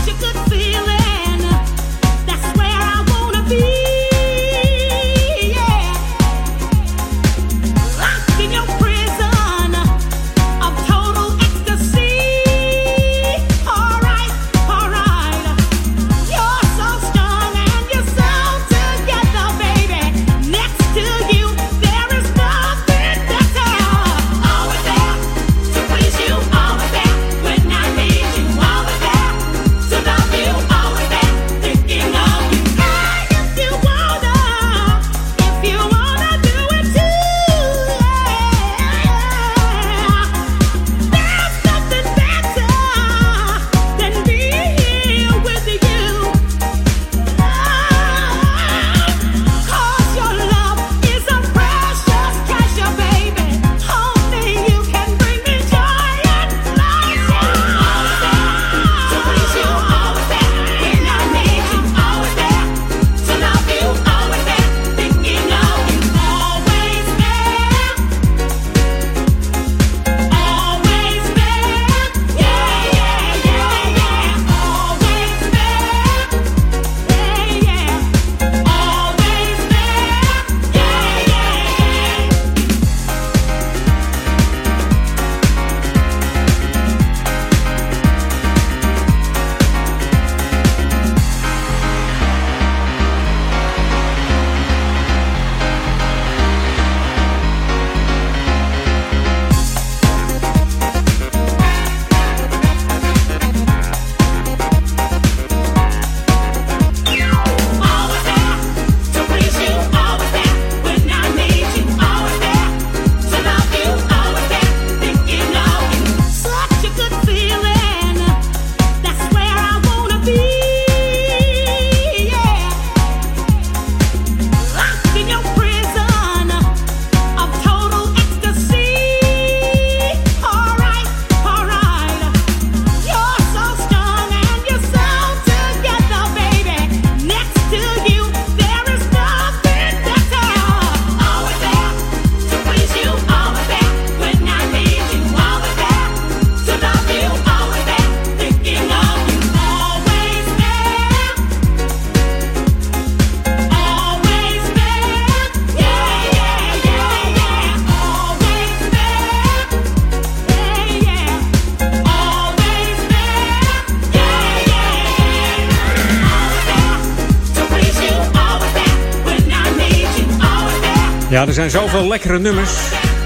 Ja, er zijn zoveel lekkere nummers.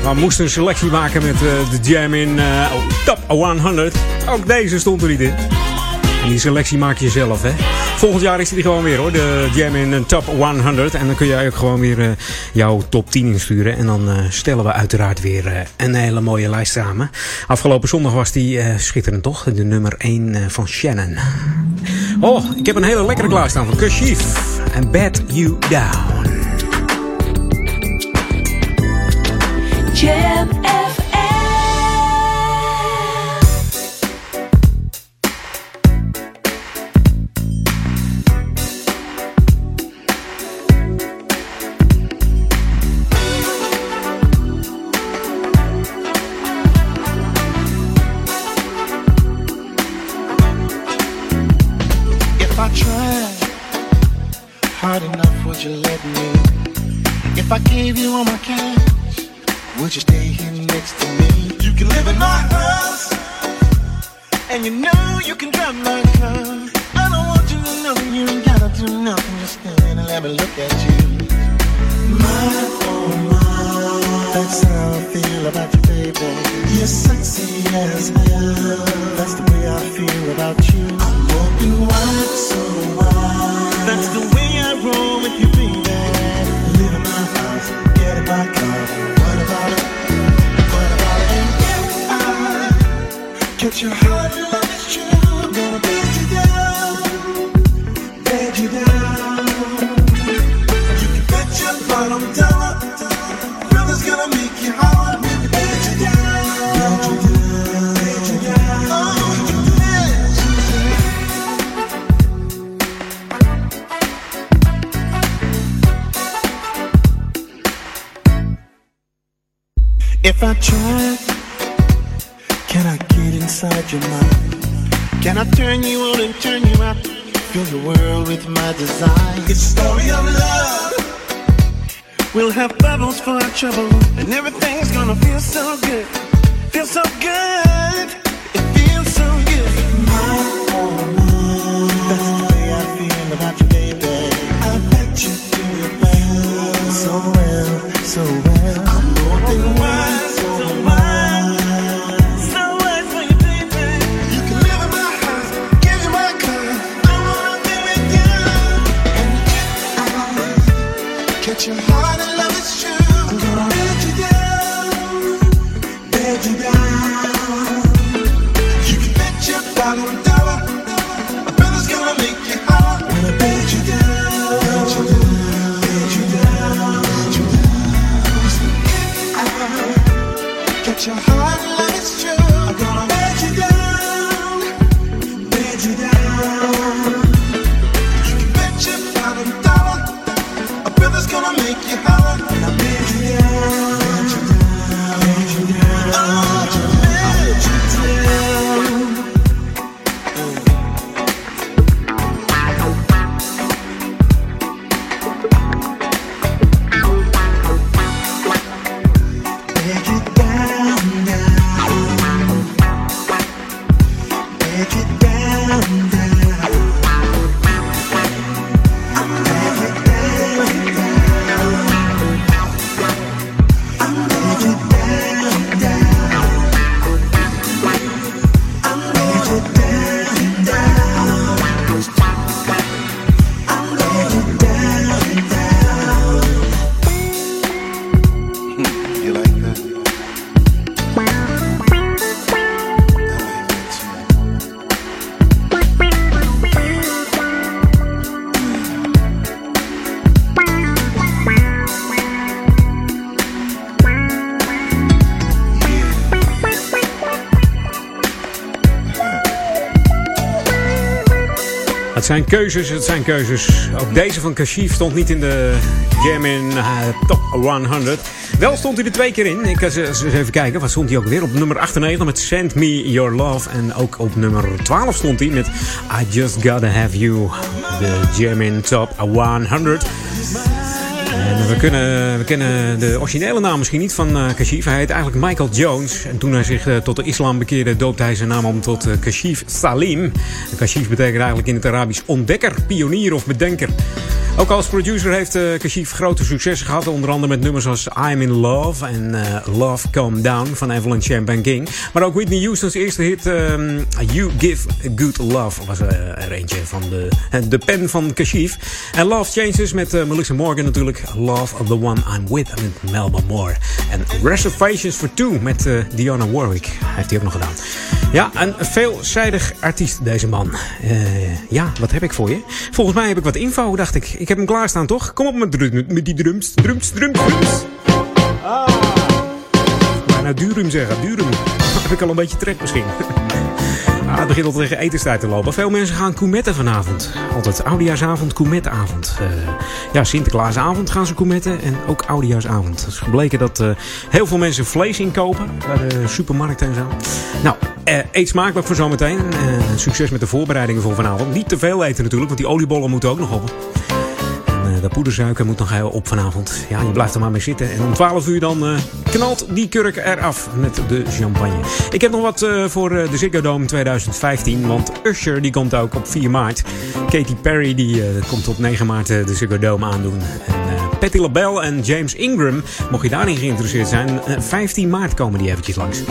We moesten een selectie maken met eh, de Jam in eh, Top 100. Ook deze stond er niet in. Die selectie maak je zelf, hè. Volgend jaar is die gewoon weer, hoor. De Jam in eh, Top 100. En dan kun jij ook gewoon weer jouw top 10 insturen. En dan stellen we uiteraard weer een hele mooie lijst samen. Afgelopen zondag was die schitterend, toch? De nummer 1 eh, van Shannon. Oh, ik heb een hele lekkere klaarstaan van Kashif. En Bad You Down. Het zijn keuzes, het zijn keuzes. Ook deze van Kashif stond niet in de Jam eh, Top 100. Wel stond hij er twee keer in. Ik ga eens eens even kijken. Wat stond hij ook weer? Op nummer 98 met Send Me Your Love. En ook op nummer 12 stond hij met I Just Gotta Have You. De Jam Top 100. En we, kunnen, we kennen de originele naam misschien niet van eh, Kashif. Hij heet eigenlijk Michael Jones. En toen hij zich eh, tot de islam bekeerde, doopte hij zijn naam om tot eh, Kashif Salim. Kashif betekent eigenlijk in het Arabisch ontdekker, pionier of bedenker. Ook als producer heeft uh, Kashif grote successen gehad. Onder andere met nummers als I'm in Love en uh, Love Calm Down van Evelyn Champagne King. Maar ook Whitney Houston's eerste hit um, You Give Good Love was uh, er eentje van de, de pen van Kashif. En Love Changes met Melissa Morgan natuurlijk. Love of the One I'm With met Melba Moore. En Reservations for Two met Dionne Warwick heeft hij ook nog gedaan. Ja, een veelzijdig artiest deze man. ja, wat heb ik voor je? Volgens mij heb ik wat info, dacht ik. Ik heb hem klaarstaan, toch? Kom op met, met die drums. Drums, drums, drums. Ah. Bijna durum zeggen, durum. heb ik al een beetje trek misschien. Ah, het begint al tegen etenstijd te lopen. Veel mensen gaan koemetten vanavond. Altijd oudejaarsavond, koemettenavond. Uh, ja, Sinterklaasavond gaan ze koemetten en ook oudejaarsavond. Het is gebleken dat uh, heel veel mensen vlees inkopen bij de supermarkten en zo. Nou, uh, eet smakelijk voor zometeen. succes met de voorbereidingen voor vanavond. Niet te veel eten natuurlijk, want die oliebollen moeten ook nog op. De poedersuiker moet nog heel op vanavond. Ja, je blijft er maar mee zitten. En om 12 uur dan uh, knalt die kurk eraf met de champagne. Ik heb nog wat uh, voor uh, de Ziggo Dome 2015. Want Usher die komt ook op 4 maart. Katy Perry die komt op 9 maart de Ziggo Dome aandoen. En Patti LaBelle en James Ingram, mocht je daarin geïnteresseerd zijn, 15 maart komen die eventjes langs.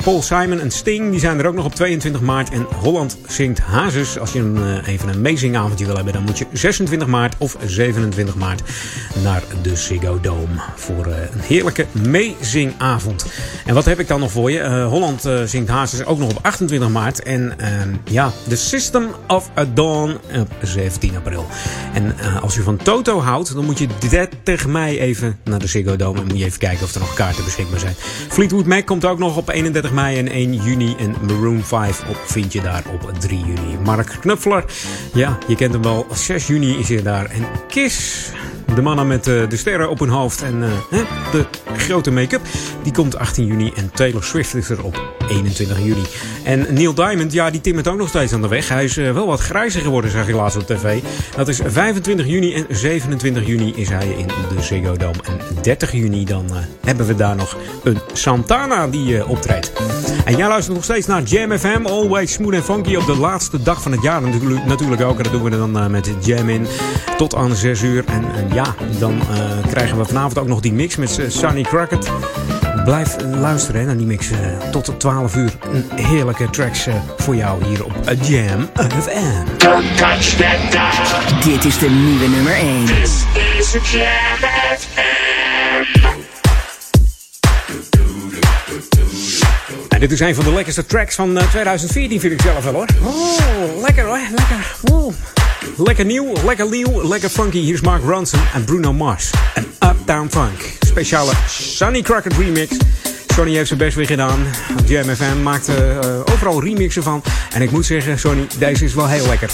Uh, Paul Simon en Sting die zijn er ook nog op 22 maart. En Holland zingt Hazes. Als je een, uh, even een meezingavondje wil hebben, dan moet je 26 maart of 27 maart naar de Ziggo Dome. Voor uh, een heerlijke meezingavond. En wat heb ik dan nog voor je? Holland zingt Hazes ook nog op 28 maart. En ehm, ja, The System of a Dawn op 17 april. En als je van Toto houdt, dan moet je 30 mei even naar de Ziggo Dome. En moet je even kijken of er nog kaarten beschikbaar zijn. Fleetwood Mac komt ook nog op 31 mei en 1 juni. En Maroon 5 op, vind je daar op 3 juni. Mark Knupfler, ja, je kent hem wel. 6 juni is hij daar. En Kiss, de mannen met uh, de sterren op hun hoofd en uh, de grote make-up, die komt 18 juni. En Taylor Swift is er op 21 juli. En Neil Diamond, ja, die timmert ook nog steeds aan de weg. Hij is uh, wel wat grijzer geworden, zag je laatst op tv. Dat is 25 juni en 27 juni is hij in de Ziggo Dome. En 30 juni dan hebben we daar nog een Santana die optreedt. En jij luistert nog steeds naar Jam FM, always smooth en funky op de laatste dag van het jaar natuurlijk ook. En dat doen we dan met Jam in tot aan 6 uur. En, en ja, dan uh, krijgen we vanavond ook nog die mix met uh, Sunny Crockett. Blijf luisteren hè, naar die mix uh, tot 12 uur. Een heerlijke tracks voor jou hier op Jam FM. Don't touch that dial. Dit is de nieuwe nummer 1. This is Jam dit is een van de lekkerste tracks van 2014 vind ik zelf wel hoor. Oh, lekker hoor, lekker. Lekker nieuw, lekker nieuw, lekker funky. Hier is Mark Ronson en Bruno Mars. En Uptown Funk. Speciale Sunny Crockett remix. Sonny heeft zijn best weer gedaan. Jam FM maakt uh, overal remixen van. En ik moet zeggen, Sonny, deze is wel heel lekker.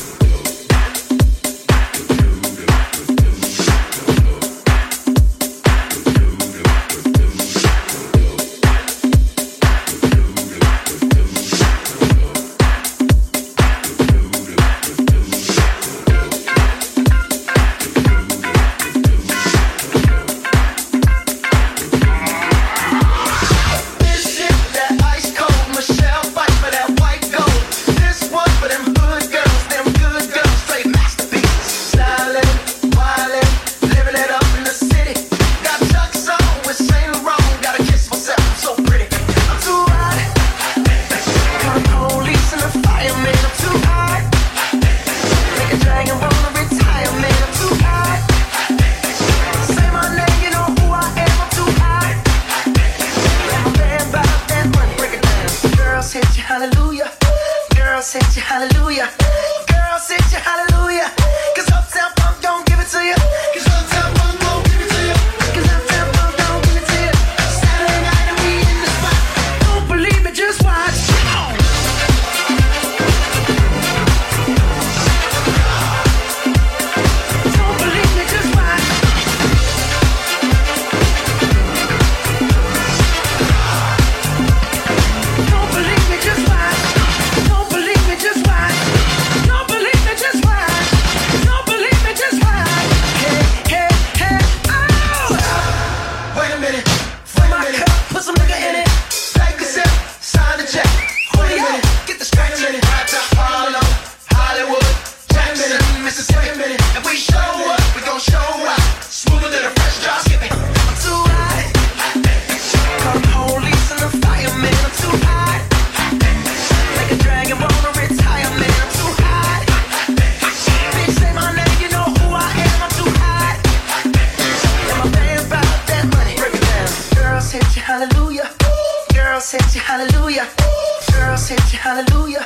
Girls hit you hallelujah.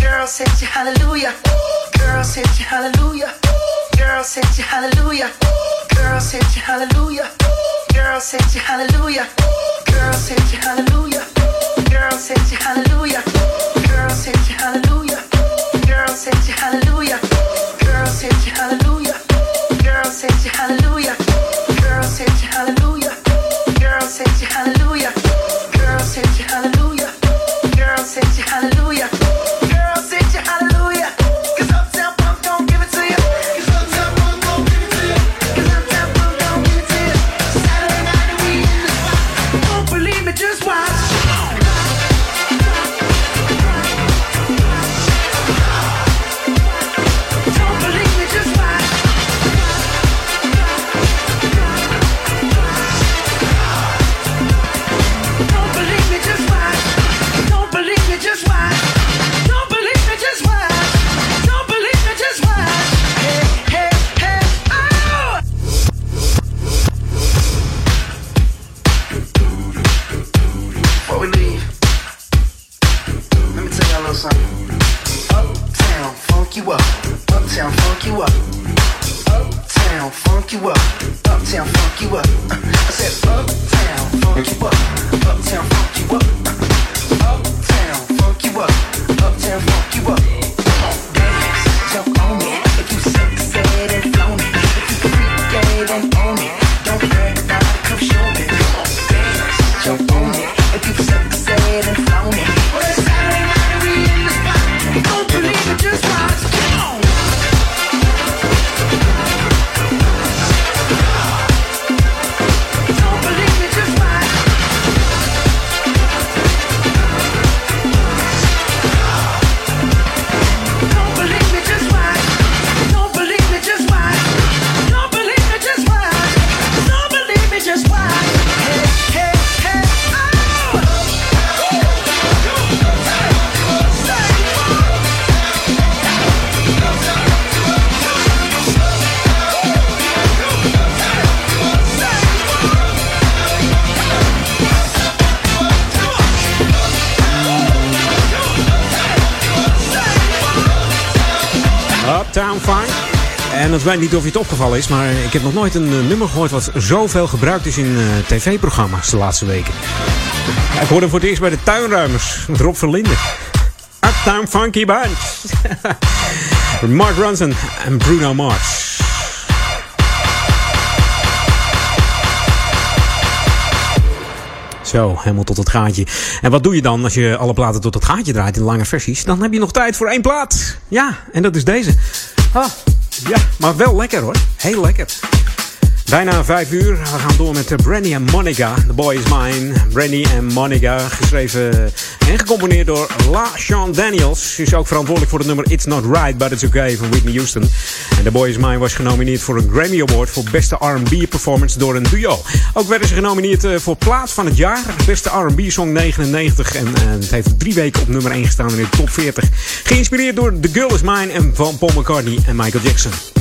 Girls hit you hallelujah. Girls hit you hallelujah. Girls hit you hallelujah. Girls hit you hallelujah. Girls hit you hallelujah. Girls hit you hallelujah. Girls hit you hallelujah. Girls hit you hallelujah. Girls hit you hallelujah. Girls hit you hallelujah. Girls hit you hallelujah. Weet niet of je het opgevallen is, maar ik heb nog nooit een eh, nummer gehoord wat zoveel gebruikt is in eh, tv-programma's de laatste weken. Ik hoorde hem voor het eerst bij de tuinruimers met Rob Verlinden. Uptown Funky Band. Mark Ronson en Bruno Mars. Zo, helemaal tot het gaatje. En wat doe je dan als je alle platen tot het gaatje draait in lange versies? Dan heb je nog tijd voor één plaat. Ja, en dat is deze. Ah, ja, maar wel lekker hoor. Heel lekker. Bijna vijf uur. We gaan door met Brandy en Monica. The Boy is Mine. Brandy en Monica. Geschreven en gecomponeerd door La Sean Daniels. Ze is ook verantwoordelijk voor het nummer It's Not Right, But It's Okay van Whitney Houston. En The Boy is Mine was genomineerd voor een Grammy Award voor beste R&B performance door een duo. Ook werden ze genomineerd eh, voor plaat van het jaar. Beste R&B song 99. En eh, het heeft drie weken op nummer 1 gestaan in de top 40. Geïnspireerd door The Girl is Mine en van Paul McCartney en Michael Jackson.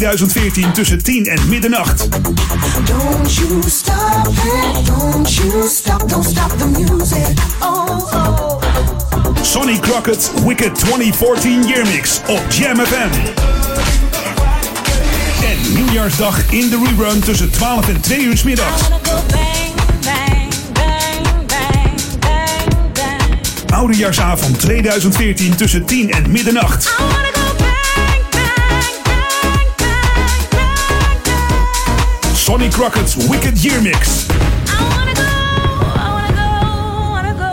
2014 tussen 10 en middernacht. Don't you stop it, don't you stop, don't stop the music. Oh, oh. Sonny Crockett's Wicked 2014 Yearmix op Jam FM. En nieuwjaarsdag in de rerun tussen 12 en 2 uur 's middags. Oudejaarsavond 2014 tussen 10 en middernacht. Sonny Crockett's Wicked Year Mix.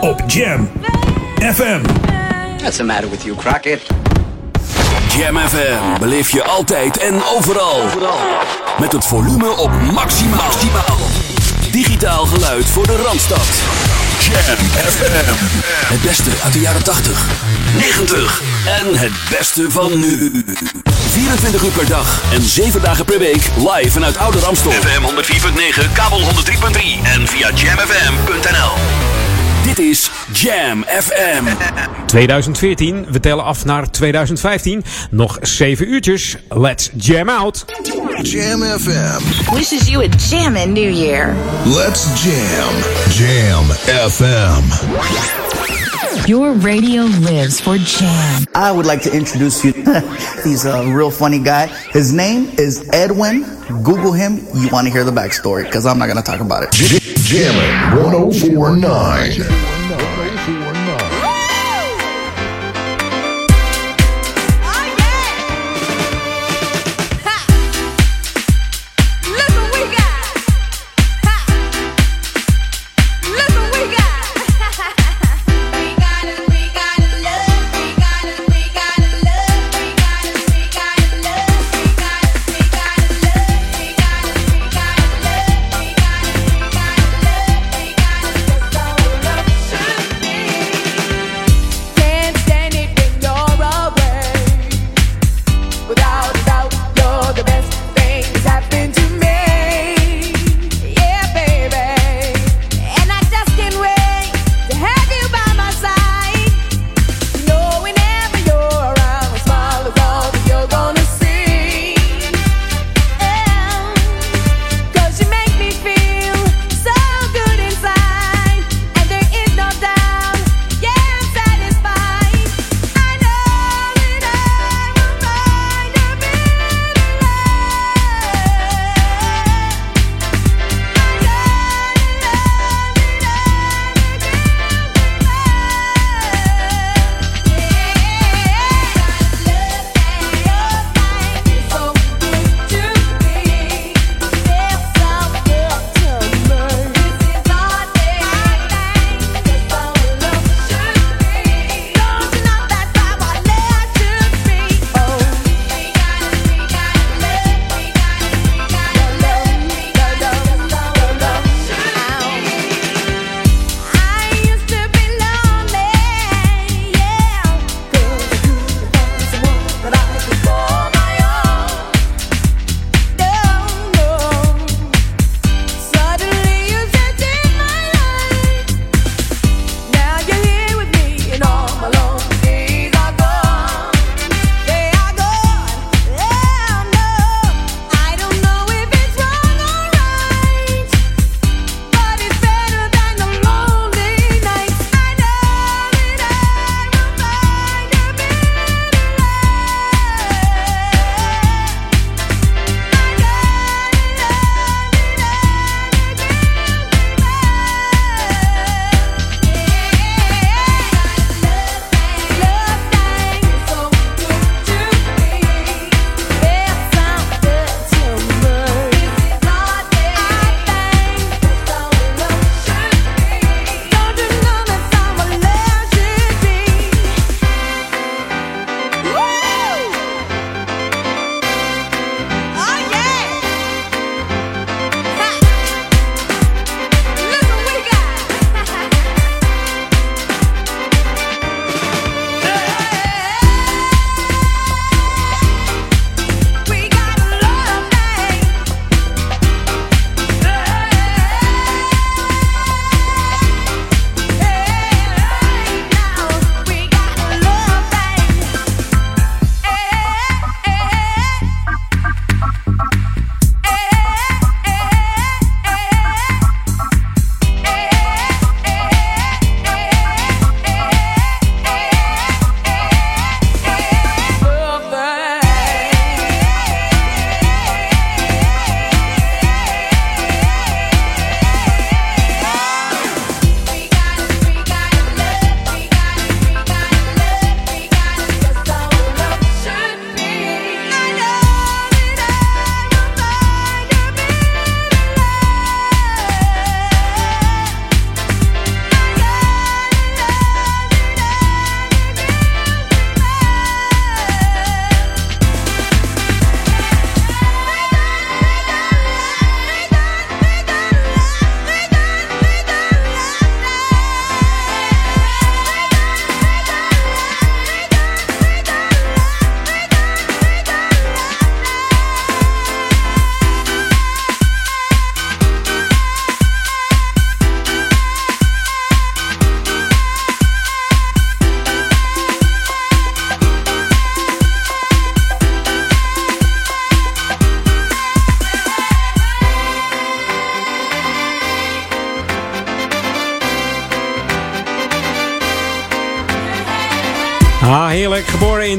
Op Jam FM. What's the matter with you, Crockett? Jam FM beleef je altijd en overal. Met het volume op maximaal. Digitaal geluid voor de Randstad. Jam FM. Het beste uit de jaren 80, 90 en het beste van nu. 24 uur per dag en 7 dagen per week live vanuit Oude Ramstel. FM 104.9, kabel 103.3 en via jamfm.nl. Dit is Jam FM. 2014, we tellen af naar 2015. Nog 7 uurtjes. Let's jam out. Jam FM. Wishes you a jammin' New Year. Let's jam. Jam FM. Your radio lives for jam. I would like to introduce you. He's a real funny guy. His name is Edwin. Google him. You want to hear the backstory because I'm not going to talk about it. Jammin' 1049.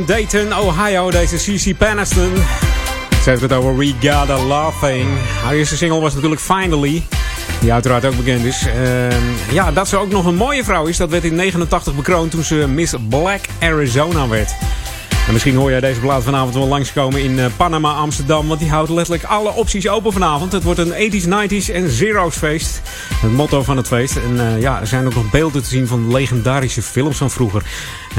Dayton, Ohio, deze CC Peniston. Ze heeft het over We Got A Love Thing. Haar eerste single was natuurlijk Finally. Die uiteraard ook bekend is. Ehm, ja, dat ze ook nog een mooie vrouw is, dat werd in 89 bekroond toen ze Miss Black Arizona werd. En misschien hoor jij deze plaat vanavond wel langskomen in eh, Panama, Amsterdam. Want die houdt letterlijk alle opties open vanavond. Het wordt een 80s, 90s en zeros feest. Het motto van het feest. En eh, ja, er zijn ook nog beelden te zien van legendarische films van vroeger.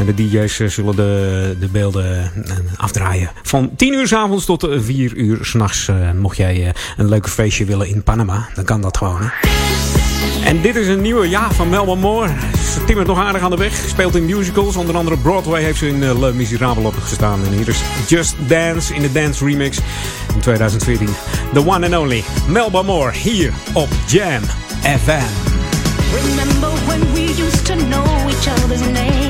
En de DJ's eh, zullen de, de beelden eh, afdraaien. Van 10 uur s avonds tot eh, 4 uur s'nachts. nachts. mocht jij eh, een leuk feestje willen in Panama, dan kan dat gewoon. Hè? En dit is een nieuwe, ja, van Melba Moore. Ze timmert nog aardig aan de weg. Speelt in musicals. Onder andere Broadway heeft ze in Le Miserable opgestaan. En hier is Just Dance in de Dance Remix in 2014. The one and only Melba Moore hier op Jam FM. Remember when we used to know each other's names?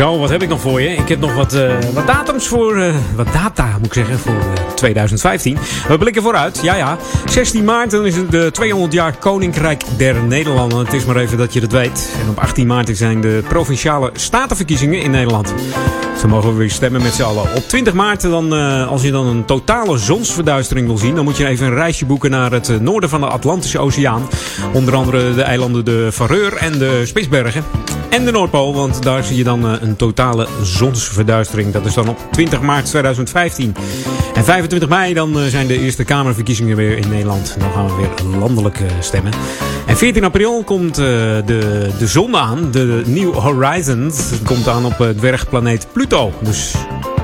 Zo, wat heb ik nog voor je? Ik heb nog wat, eh, wat datums voor. eh, wat data moet ik zeggen voor eh, 2015. We blikken vooruit. Ja, ja. 16 maart dan is het de 200 jaar Koninkrijk der Nederlanden. Het is maar even dat je dat weet. En op 18 maart zijn de provinciale statenverkiezingen in Nederland. Zo mogen we weer stemmen met z'n allen. Op 20 maart, dan, eh, als je dan een totale zonsverduistering wil zien, dan moet je even een reisje boeken naar het eh, noorden van de Atlantische Oceaan. Onder andere de eilanden de Vareur en de Spitsbergen. En de Noordpool, want daar zie je dan eh, een totale zonsverduistering. Dat is dan op 20 maart 2015. En 25 mei dan zijn de eerste Kamerverkiezingen weer in Nederland. Dan gaan we weer landelijk stemmen. En 14 april komt eh, de, de zon aan. De New Horizons komt aan op het dwergplaneet Pluto. Dus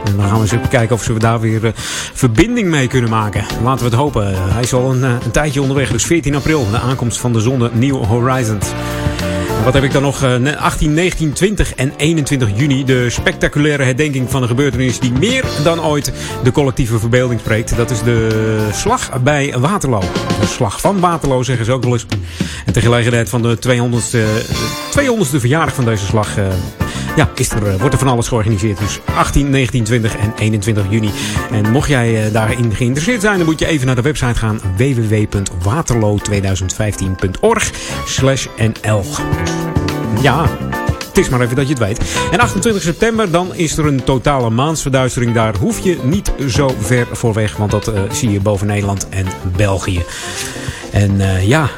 en dan gaan we eens even kijken of ze daar weer eh, verbinding mee kunnen maken. Laten we het hopen. Hij is al een, eh, een tijdje onderweg. Dus 14 april, de aankomst van de zon, de New Horizons. Wat heb ik dan nog? Eh, ne- 18, 19, 20 en 21 juni. De spectaculaire herdenking van een gebeurtenis die meer dan ooit de collectieve verbeelding spreekt. Dat is de slag bij Waterloo. De slag van Waterloo zeggen ze ook wel eens. En gelegenheid van de 200ste, 200ste verjaardag van deze slag... ja, eh, wordt er van alles georganiseerd. Dus 18, 19, 20 en 21 juni. En mocht jij eh, daarin geïnteresseerd zijn, dan moet je even naar de website gaan. www.waterloo2015.org slash nl. Ja, het is maar even dat je het weet. En 28 september, dan is er een totale maansverduistering. Daar hoef je niet zo ver voor weg, want dat eh, zie je boven Nederland en België. En ja,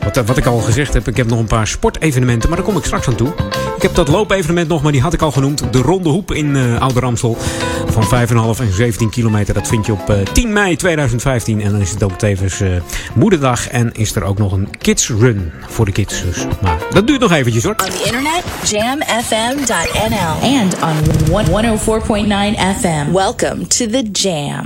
wat, wat ik al gezegd heb, ik heb nog een paar sportevenementen, maar daar kom ik straks aan toe. Ik heb dat loopevenement nog, maar die had ik al genoemd. De Ronde Hoep in eh Oude Ramsel. Van 5,5 en 17 kilometer. Dat vind je op eh, 10 mei 2015. En dan is het ook tevens eh, moederdag. En is er ook nog een kids run voor de kids. Dus, maar dat duurt nog eventjes hoor. On internet, jamfm.nl. And on 104.9 FM. Welcome to the Jam.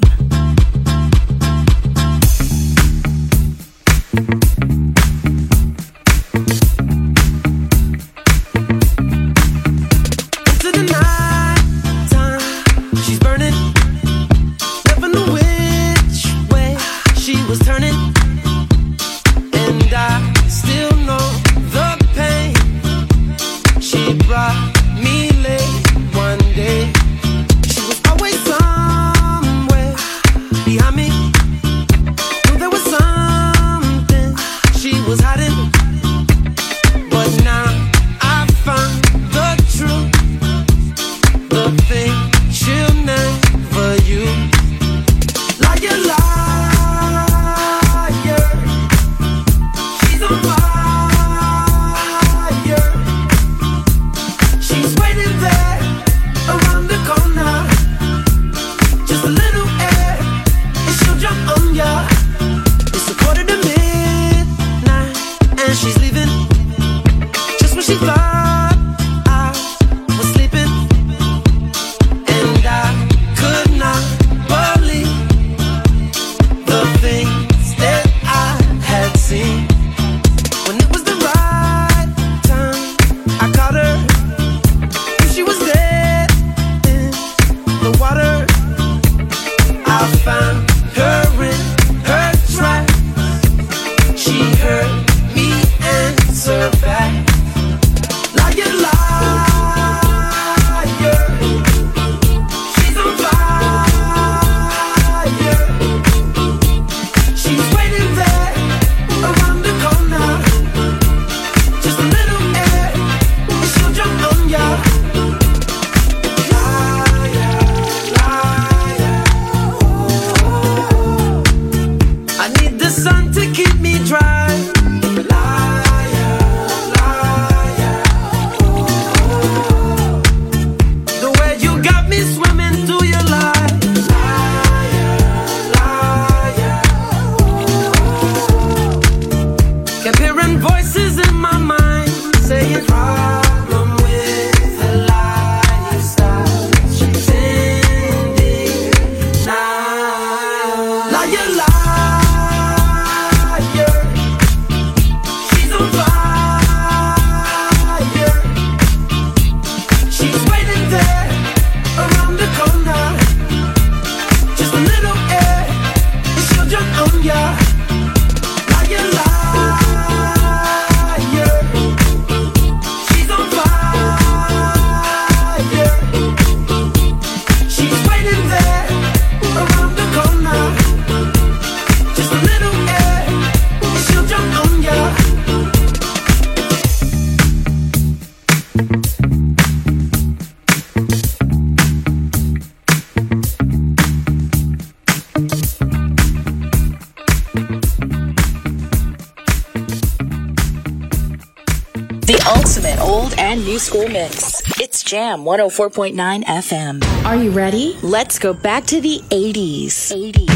new school mix. It's Jam 104.9 FM. Are you ready? Let's go back to the 80s. 80s.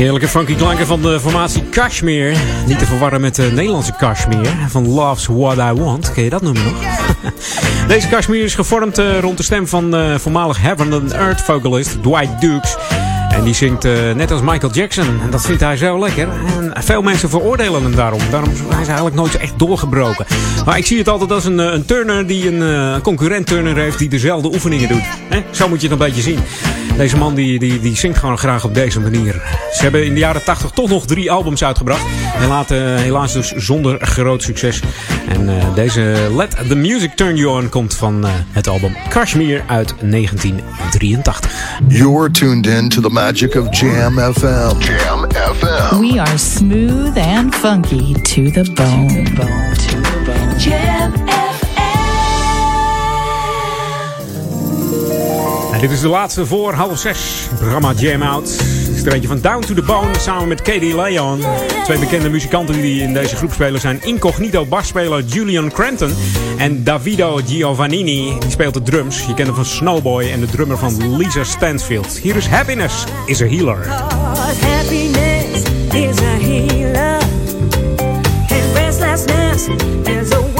Heerlijke funky klanken van de formatie Kashmir. Niet te verwarren met de Nederlandse Kashmir van Love's What I Want. Ken je dat nummer nog? Deze Kashmir is gevormd eh, rond de stem van eh, voormalig Heaven and Earth vocalist Dwight Dukes. En die zingt eh, net als Michael Jackson. En dat vindt hij zo lekker. En veel mensen veroordelen hem daarom. Daarom is hij eigenlijk nooit echt doorgebroken. Maar ik zie het altijd als een, een turner die een eh, concurrent turner heeft die dezelfde oefeningen doet. Zo moet je het een beetje zien. Deze man die, die, die zingt gewoon graag op deze manier. Ze hebben in de jaren 80 toch nog drie albums uitgebracht. En laten helaas dus zonder groot succes. En eh, deze Let the Music Turn You On komt van eh, het album Kashmir uit 1983. You're tuned in to the magic of Jam FM. Jam FM. We are smooth and funky to the bone. Dit is de laatste voor half zes. Programma Jam Out. Het is er eentje van Down to the Bone samen met Katie Leon. Twee bekende muzikanten die in deze groep spelen zijn incognito basspeler Julian Cranton en Davido Giovannini. Die speelt de drums. Je kent hem van Snowboy en de drummer van Lisa Stansfield. Hier is Happiness is a Healer. Happiness is a healer. And restlessness is a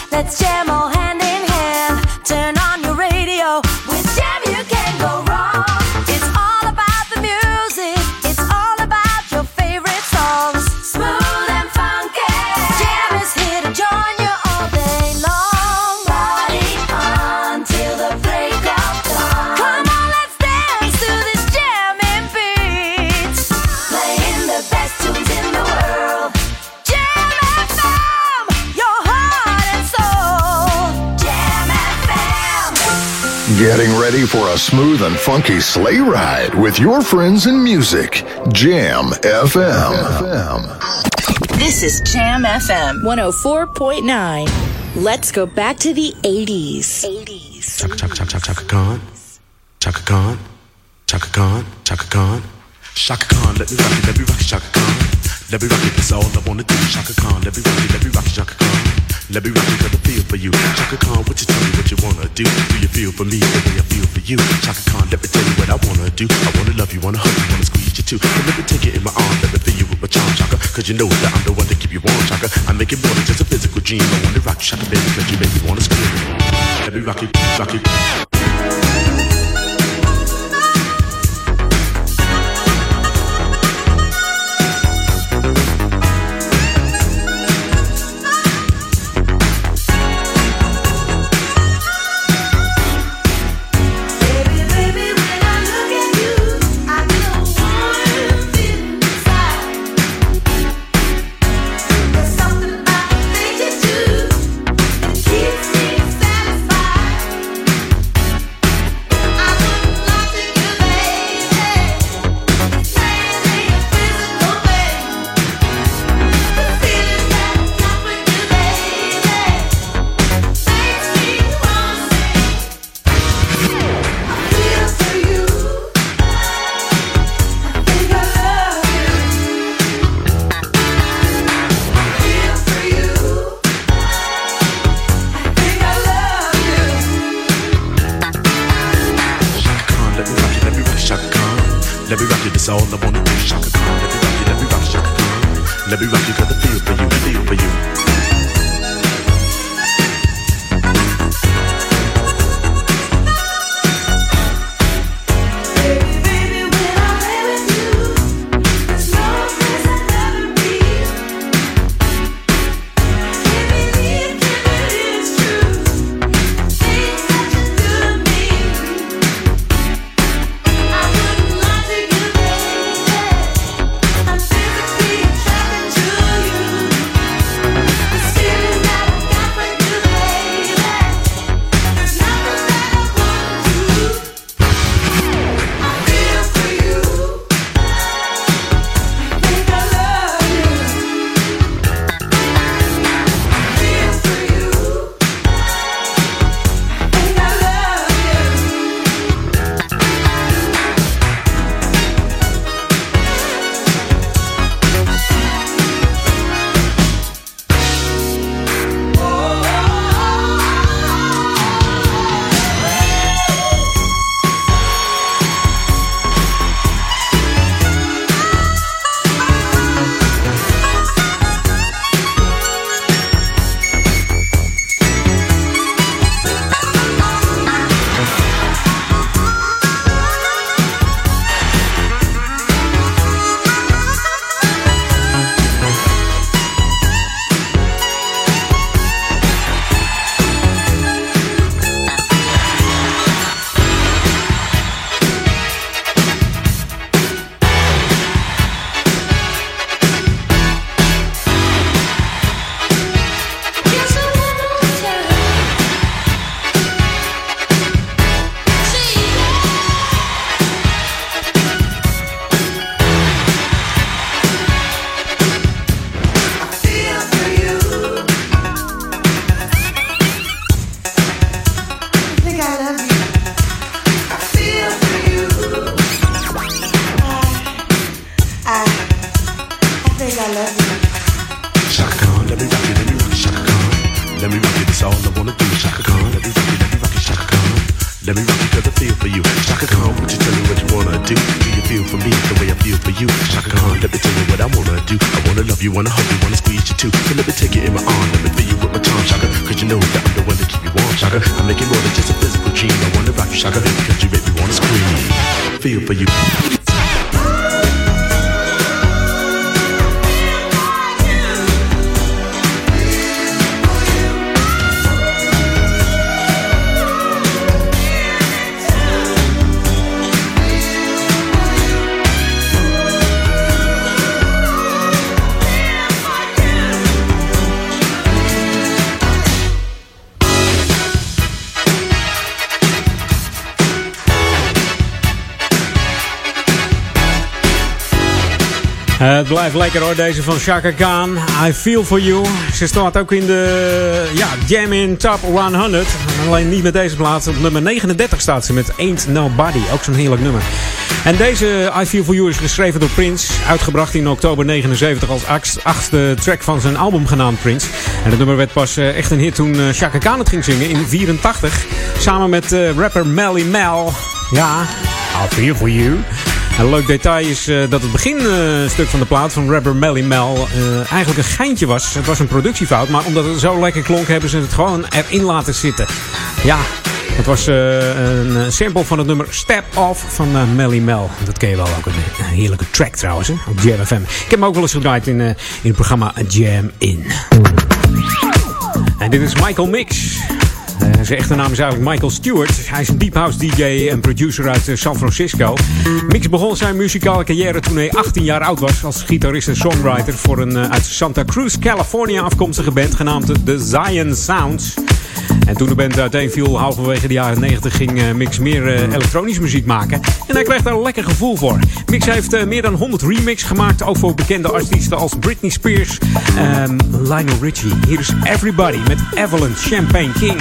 Let's jam all hand in Getting ready for a smooth and funky sleigh ride with your friends in music. Jam FM. This is Jam FM 104.9. Let's go back to the 80s. 80s. Chaka chaka chaka chaka chaka Khan. Chaka Khan. Chaka Khan. Chaka Khan. Shaka Khan, let me rock it, let me rock it, Shaka Khan. Let me rock it, that's all I wanna do. Shaka Khan, let me rock it, let me rock it, Shaka Khan. Let me rock it, cause I feel for you. Shaka Khan, what you tell me what you wanna do? Do you feel for me the way I feel for you? Shaka Khan, let me tell you what I wanna do. I wanna love you, wanna hug you, wanna squeeze you too. And let me take it in my arms, let me feel you with my charm, Shaka. Cause you know that I'm the one to keep you warm, Shaka. I make it more than just a physical dream. I wanna rock you, Shaka, baby, cause you make me wanna scream. Let me rock it, rock it. Khan. Let Let me rock you. that's all I wanna do. Shaka Khan, let me rock you. let me rock you. Shaka Khan. Let me rock it, cause I feel for you. Shaka Khan, would you tell me what you wanna do? Do you feel for me the way I feel for you? Shaka Khan, let me tell you what I wanna do. I wanna love you, wanna hug you, wanna squeeze you too. So let me take you in my arm, let me feel you with my tongue, Shaka. Cause you know that I'm the one to keep you warm, Shaka. I'm making more than just a physical dream. I wanna rock you, Shaka, cause you make me wanna scream. Feel for you. Eh, het blijft lekker hoor, deze van Shaka Khan. I Feel For You. Ze staat ook in de ja, Jam in Top 100. Alleen niet met deze plaats. Op nummer 39 staat ze met Ain't Nobody. Ook zo'n heerlijk nummer. En deze I Feel For You is geschreven door Prince. Uitgebracht in oktober 79 als achtste- track van zijn album genaamd Prince. En het nummer werd pas eh, echt een hit toen eh, Shaka Khan het ging zingen in 84. Samen met rapper Melly Mel. Ja, I Feel For You. Leuk detail is eh, dat het beginstuk van de plaat van rapper Melly Mel eh, eigenlijk een geintje was. Het was een productiefout, maar omdat het zo lekker klonk hebben ze het gewoon erin laten zitten. Ja, het was eh, een sample van het nummer Step Off van Melly Mel. Dat ken je wel ook een, heerlijke track trouwens hè, op Jam FM. Ik heb hem ook wel eens gedraaid in, in het programma Jam In. En dit is Michael Mix. Eh, zijn echte naam is eigenlijk Michael Stewart. Hij is een deep house DJ en producer uit eh, San Francisco. Mix begon zijn muzikale carrière toen hij 18 jaar oud was als gitarist en songwriter voor een eh, uit Santa Cruz, California afkomstige band genaamd The Zion Sounds. En toen de band uiteenviel, halverwege de jaren 90, ging eh, Mix meer eh, elektronische muziek maken. En hij kreeg daar een lekker gevoel voor. Mix heeft eh, meer dan 100 remix gemaakt, ook voor bekende artiesten als Britney Spears en Lionel Richie. Hier is Everybody met Evelyn Champagne King.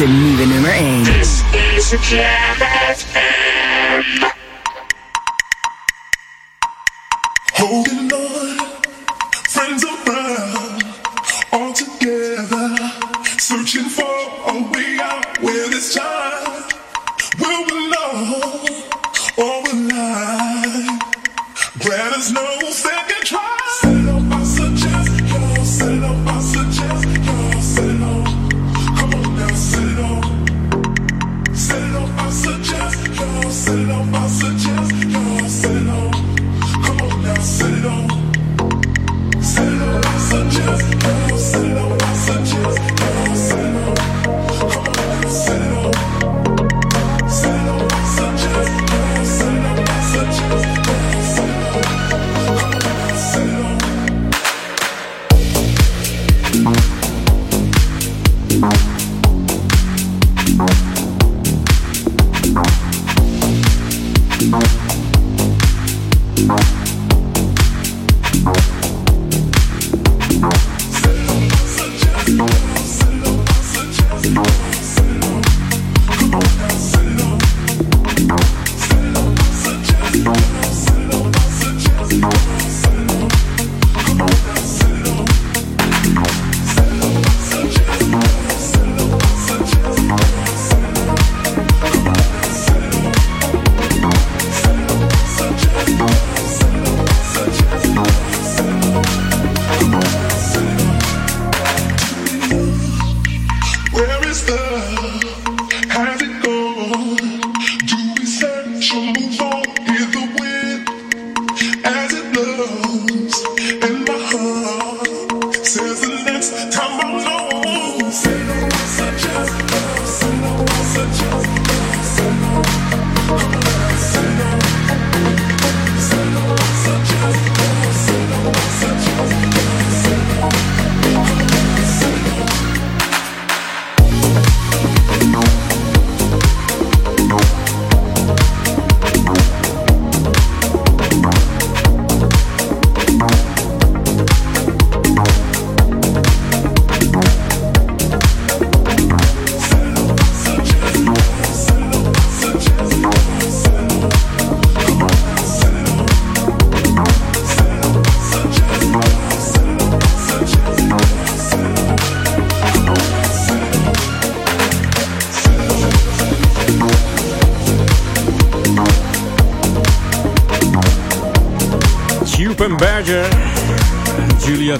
De nieuwe nummer 1. This is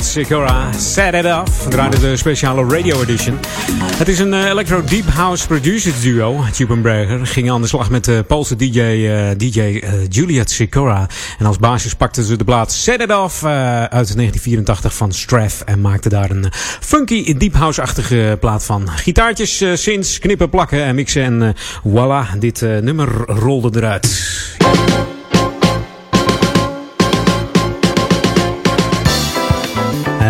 Sikora, Set It Off. Draaide de speciale radio edition. Het is een eh, electro deep house producers duo. Chupenberger ging aan de slag met de Poolse DJ, eh, DJ eh, Juliet Sikora. En als basis pakten ze de plaat Set It Off uit 1984 van Straff. En maakte daar een funky deep house-achtige plaat van. Gitaartjes, synths, knippen, plakken en mixen. En voilà, dit nummer rolde eruit.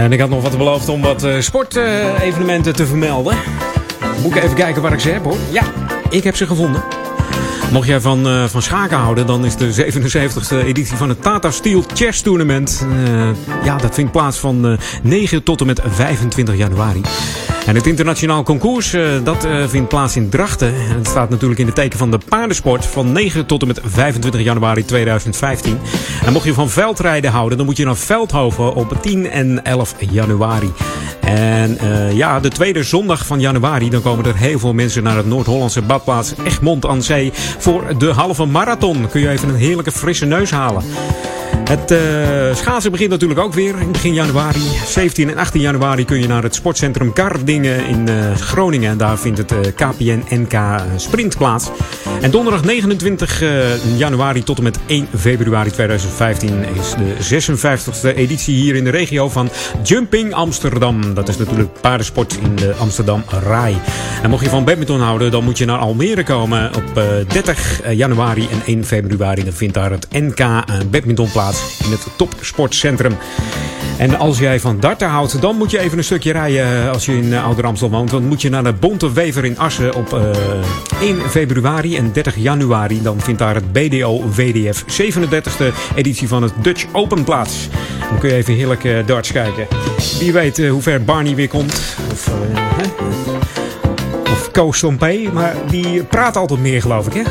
En ik had nog wat beloofd om wat eh, sportevenementen te vermelden. Moet ik even kijken waar ik ze heb hoor. Ja, ik heb ze gevonden. Mocht jij van, eh, van schaken houden, dan is de 77e editie van het Tata Steel Chess Tournament. eh, ja, dat vindt plaats van eh, 9 tot en met 25 januari. En het internationaal concours, dat vindt plaats in Drachten. En het staat natuurlijk in het teken van de paardensport van 9 tot en met 25 januari 2015. En mocht je van veldrijden houden, dan moet je naar Veldhoven op 10 en 11 januari. En eh, ja, de tweede zondag van januari, dan komen er heel veel mensen naar het Noord-Hollandse badplaats Egmond aan Zee voor de halve marathon. Kun je even een heerlijke frisse neus halen. Het eh, schaatsen begint natuurlijk ook weer in begin januari. 17 en 18 januari kun je naar het sportcentrum Kardingen in eh, Groningen. En daar vindt het KPN NK Sprint plaats. En donderdag 29 eh, januari tot en met 1 februari 2015 is de 56e editie hier in de regio van Jumping Amsterdam. Dat is natuurlijk paardensport in de Amsterdam Rai. En mocht je van badminton houden, dan moet je naar Almere komen op eh, 30 januari en 1 februari. Dan vindt daar het NK eh, badminton plaats in het topsportcentrum. En als jij van darten houdt, dan moet je even een stukje rijden als je in eh, Ouder Amstel woont. Dan moet je naar de Bonte Wever in Assen op eh 1 februari en 30 januari. Dan vindt daar het BDO VDF 37e editie van het Dutch Open plaats. Dan kun je even heerlijk eh, darts kijken. Wie weet eh, hoe ver Barney weer komt. Of, eh, Koos Stompé, maar die praat altijd meer, geloof ik. Hè?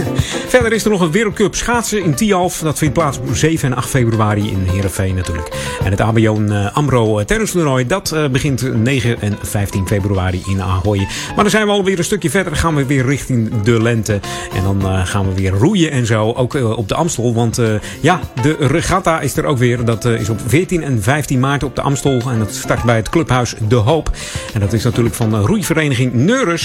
Verder is er nog een Wereldcup schaatsen in Tialf. Dat vindt plaats op 7 en 8 februari in Heerenveen natuurlijk. En het ABO eh, Amro tennistoernooi, dat eh, begint 9 en 15 februari in Ahoy. Maar dan zijn we alweer een stukje verder. gaan we weer richting de lente. En dan eh, gaan we weer roeien en zo. Ook eh, op de Amstel. Want eh, ja, de regatta is er ook weer. Dat eh, is op 14 en 15 maart op de Amstel. En dat start bij het clubhuis De Hoop. En dat is natuurlijk van de roeivereniging Neurus.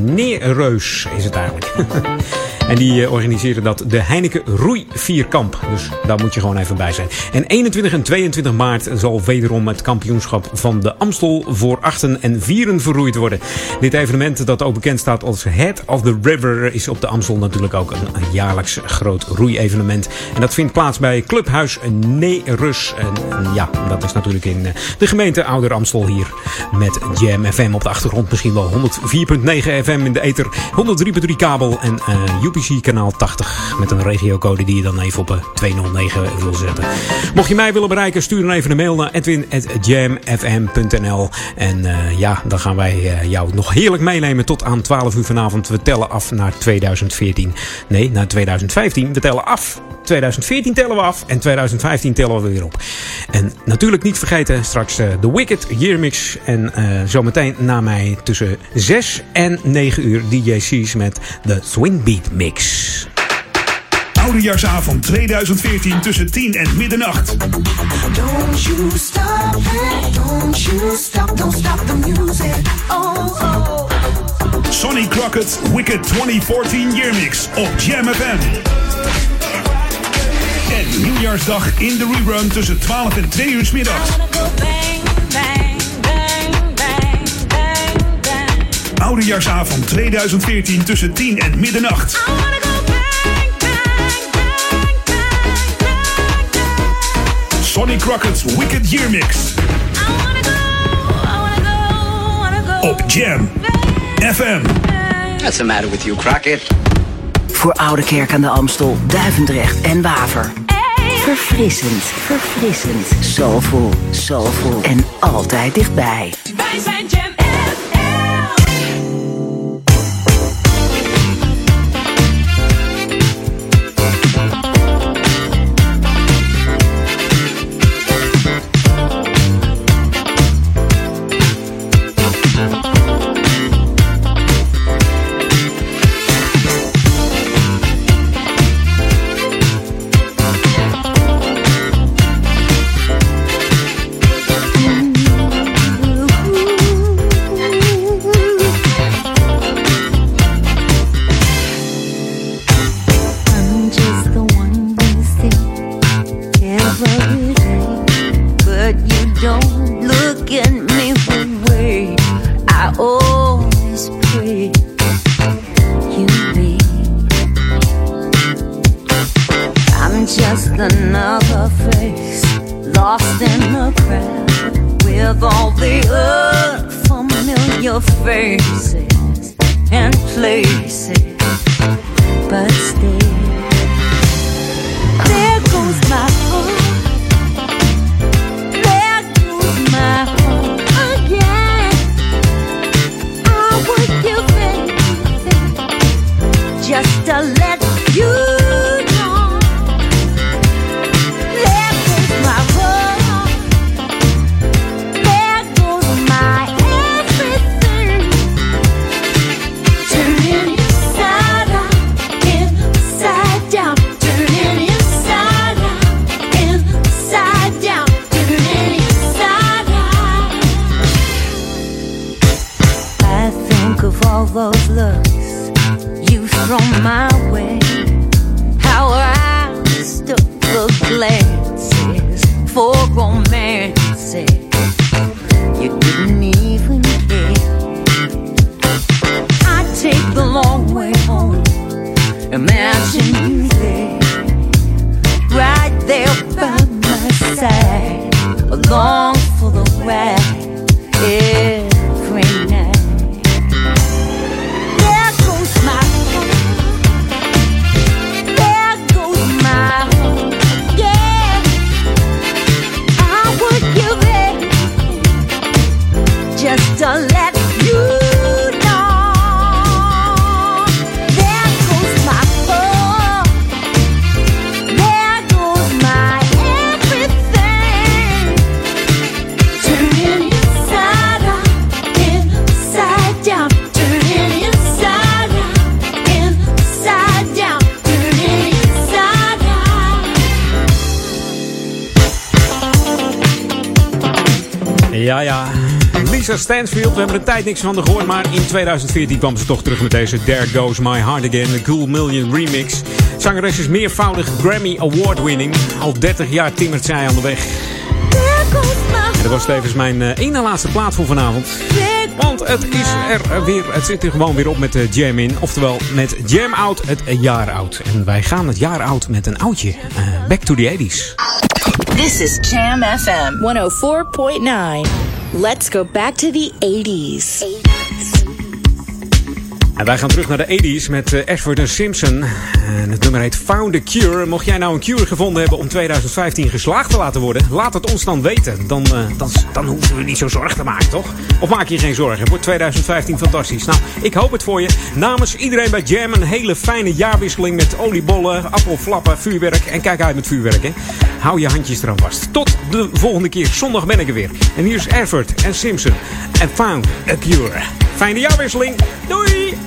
Nereus is het eigenlijk. En die eh, organiseren dat de Heineken Roei Vierkamp. Dus daar moet je gewoon even bij zijn. En 21 en 22 maart zal wederom het kampioenschap van de Amstel voor achten en vieren verroeid worden. Dit evenement dat ook bekend staat als Head of the River is op de Amstel natuurlijk ook een, jaarlijks groot roeievenement. En dat vindt plaats bij Clubhuis Neerus. En, ja, dat is natuurlijk in eh, de gemeente Ouder Amstel hier met Jam FM op de achtergrond. Misschien wel 104.9 FM in de ether, 103.3 kabel en eh, UPC kanaal 80 met een regiocode die je dan even op eh, 209 wil zetten. Mocht je mij willen bereiken, stuur dan even een mail naar edwin.jamfm.nl en eh, ja, dan gaan wij eh, jou nog heerlijk meenemen tot aan 12 uur vanavond. We tellen af naar 2014. Nee, naar 2015. We tellen af. 2014 tellen we af en 2015 tellen we weer op. En natuurlijk niet vergeten straks eh, de Wicked Year Mix. En eh, zometeen na mij tussen 6 en 9 uur DJ C's met de Swing Beat Mix. Oudejaarsavond 2014 tussen 10 en middernacht. Don't you stop it, don't you stop, don't stop the music. Oh, oh. Sonny Crockett Wicked 2014 Year Mix op Jam FM. En nieuwjaarsdag in de rerun tussen 12 en 2 uur 's middags. Oudejaarsavond 2014 tussen 10 en middernacht. Sonny Crockett's Wicked Year Mix. Op Jam FM. What's the matter with you, Crockett? Voor Oude Kerk aan de Amstel, Duivendrecht en Waver. Verfrissend, verfrissend, soulful, soulful en altijd dichtbij. Wij zijn Jam Dr. Stansfield, we hebben er tijd niks van haar gehoord, maar in 2014 kwam ze toch terug met deze There Goes My Heart Again, de Cool Million remix. Zangeres is meervoudig Grammy Award winning. Al 30 jaar timmert zij aan de weg. En dat was tevens mijn eh, ene laatste plaat voor vanavond. Want het is er weer, het zit er gewoon weer op met de Jam in. Oftewel met Jam Out het jaar oud. En wij gaan het jaar oud met een oudje. Eh, back to the 80s. This is Jam FM 104.9. Let's go back to the 80s. En wij gaan terug naar de 80s met eh, Ashford en Simpson. En het nummer heet Found a Cure. Mocht jij nou een cure gevonden hebben om 2015 geslaagd te laten worden, laat het ons dan weten. Dan, eh, dan, dan hoeven we niet zo zorgen te maken, toch? Of maak je geen zorgen? Wordt 2015 fantastisch. Nou, ik hoop het voor je. Namens iedereen bij Jam een hele fijne jaarwisseling met oliebollen, appelflappen, vuurwerk. En kijk uit met vuurwerk, hè. Hou je handjes eraan vast. Tot de volgende keer. Zondag ben ik er weer. En hier is Ashford en Simpson. En Found a Cure. Fijne jaarwisseling. Doei!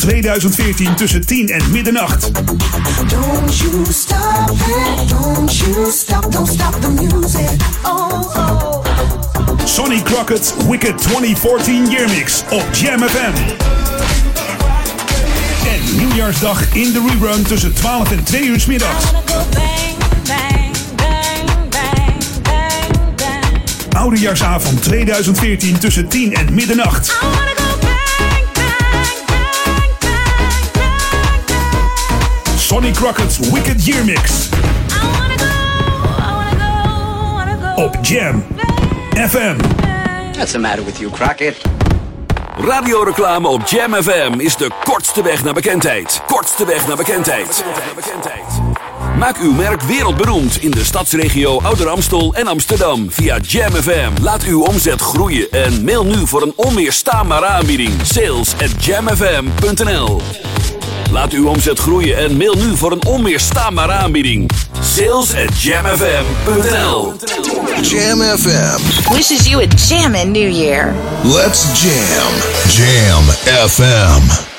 2014 tussen 10 en middernacht. Don't you stop it, don't you stop, don't stop the music. Oh, oh. Sonny Crockett's Wicked 2014 Yearmix op Jam FM. En nieuwjaarsdag in de rerun tussen 12 en 2 uur 's middags. Oudejaarsavond 2014 tussen 10 en middernacht. Sonny Crockett's Wicked Year Mix. Op Jam FM. What's the matter with you, Crockett? Radioreclame op Jam FM is de kortste weg naar bekendheid. Kortste weg naar bekendheid. Maak uw merk wereldberoemd in de stadsregio Ouder Amstel en Amsterdam via Jam FM. Laat uw omzet groeien en mail nu voor een onweerstaanbare aanbieding. Sales at jamfm.nl Laat uw omzet groeien en mail nu voor een onweerstaanbare aanbieding. Sales at jamfm.nl Jam FM. Wishes you a jammin' new year. Let's jam. Jam FM.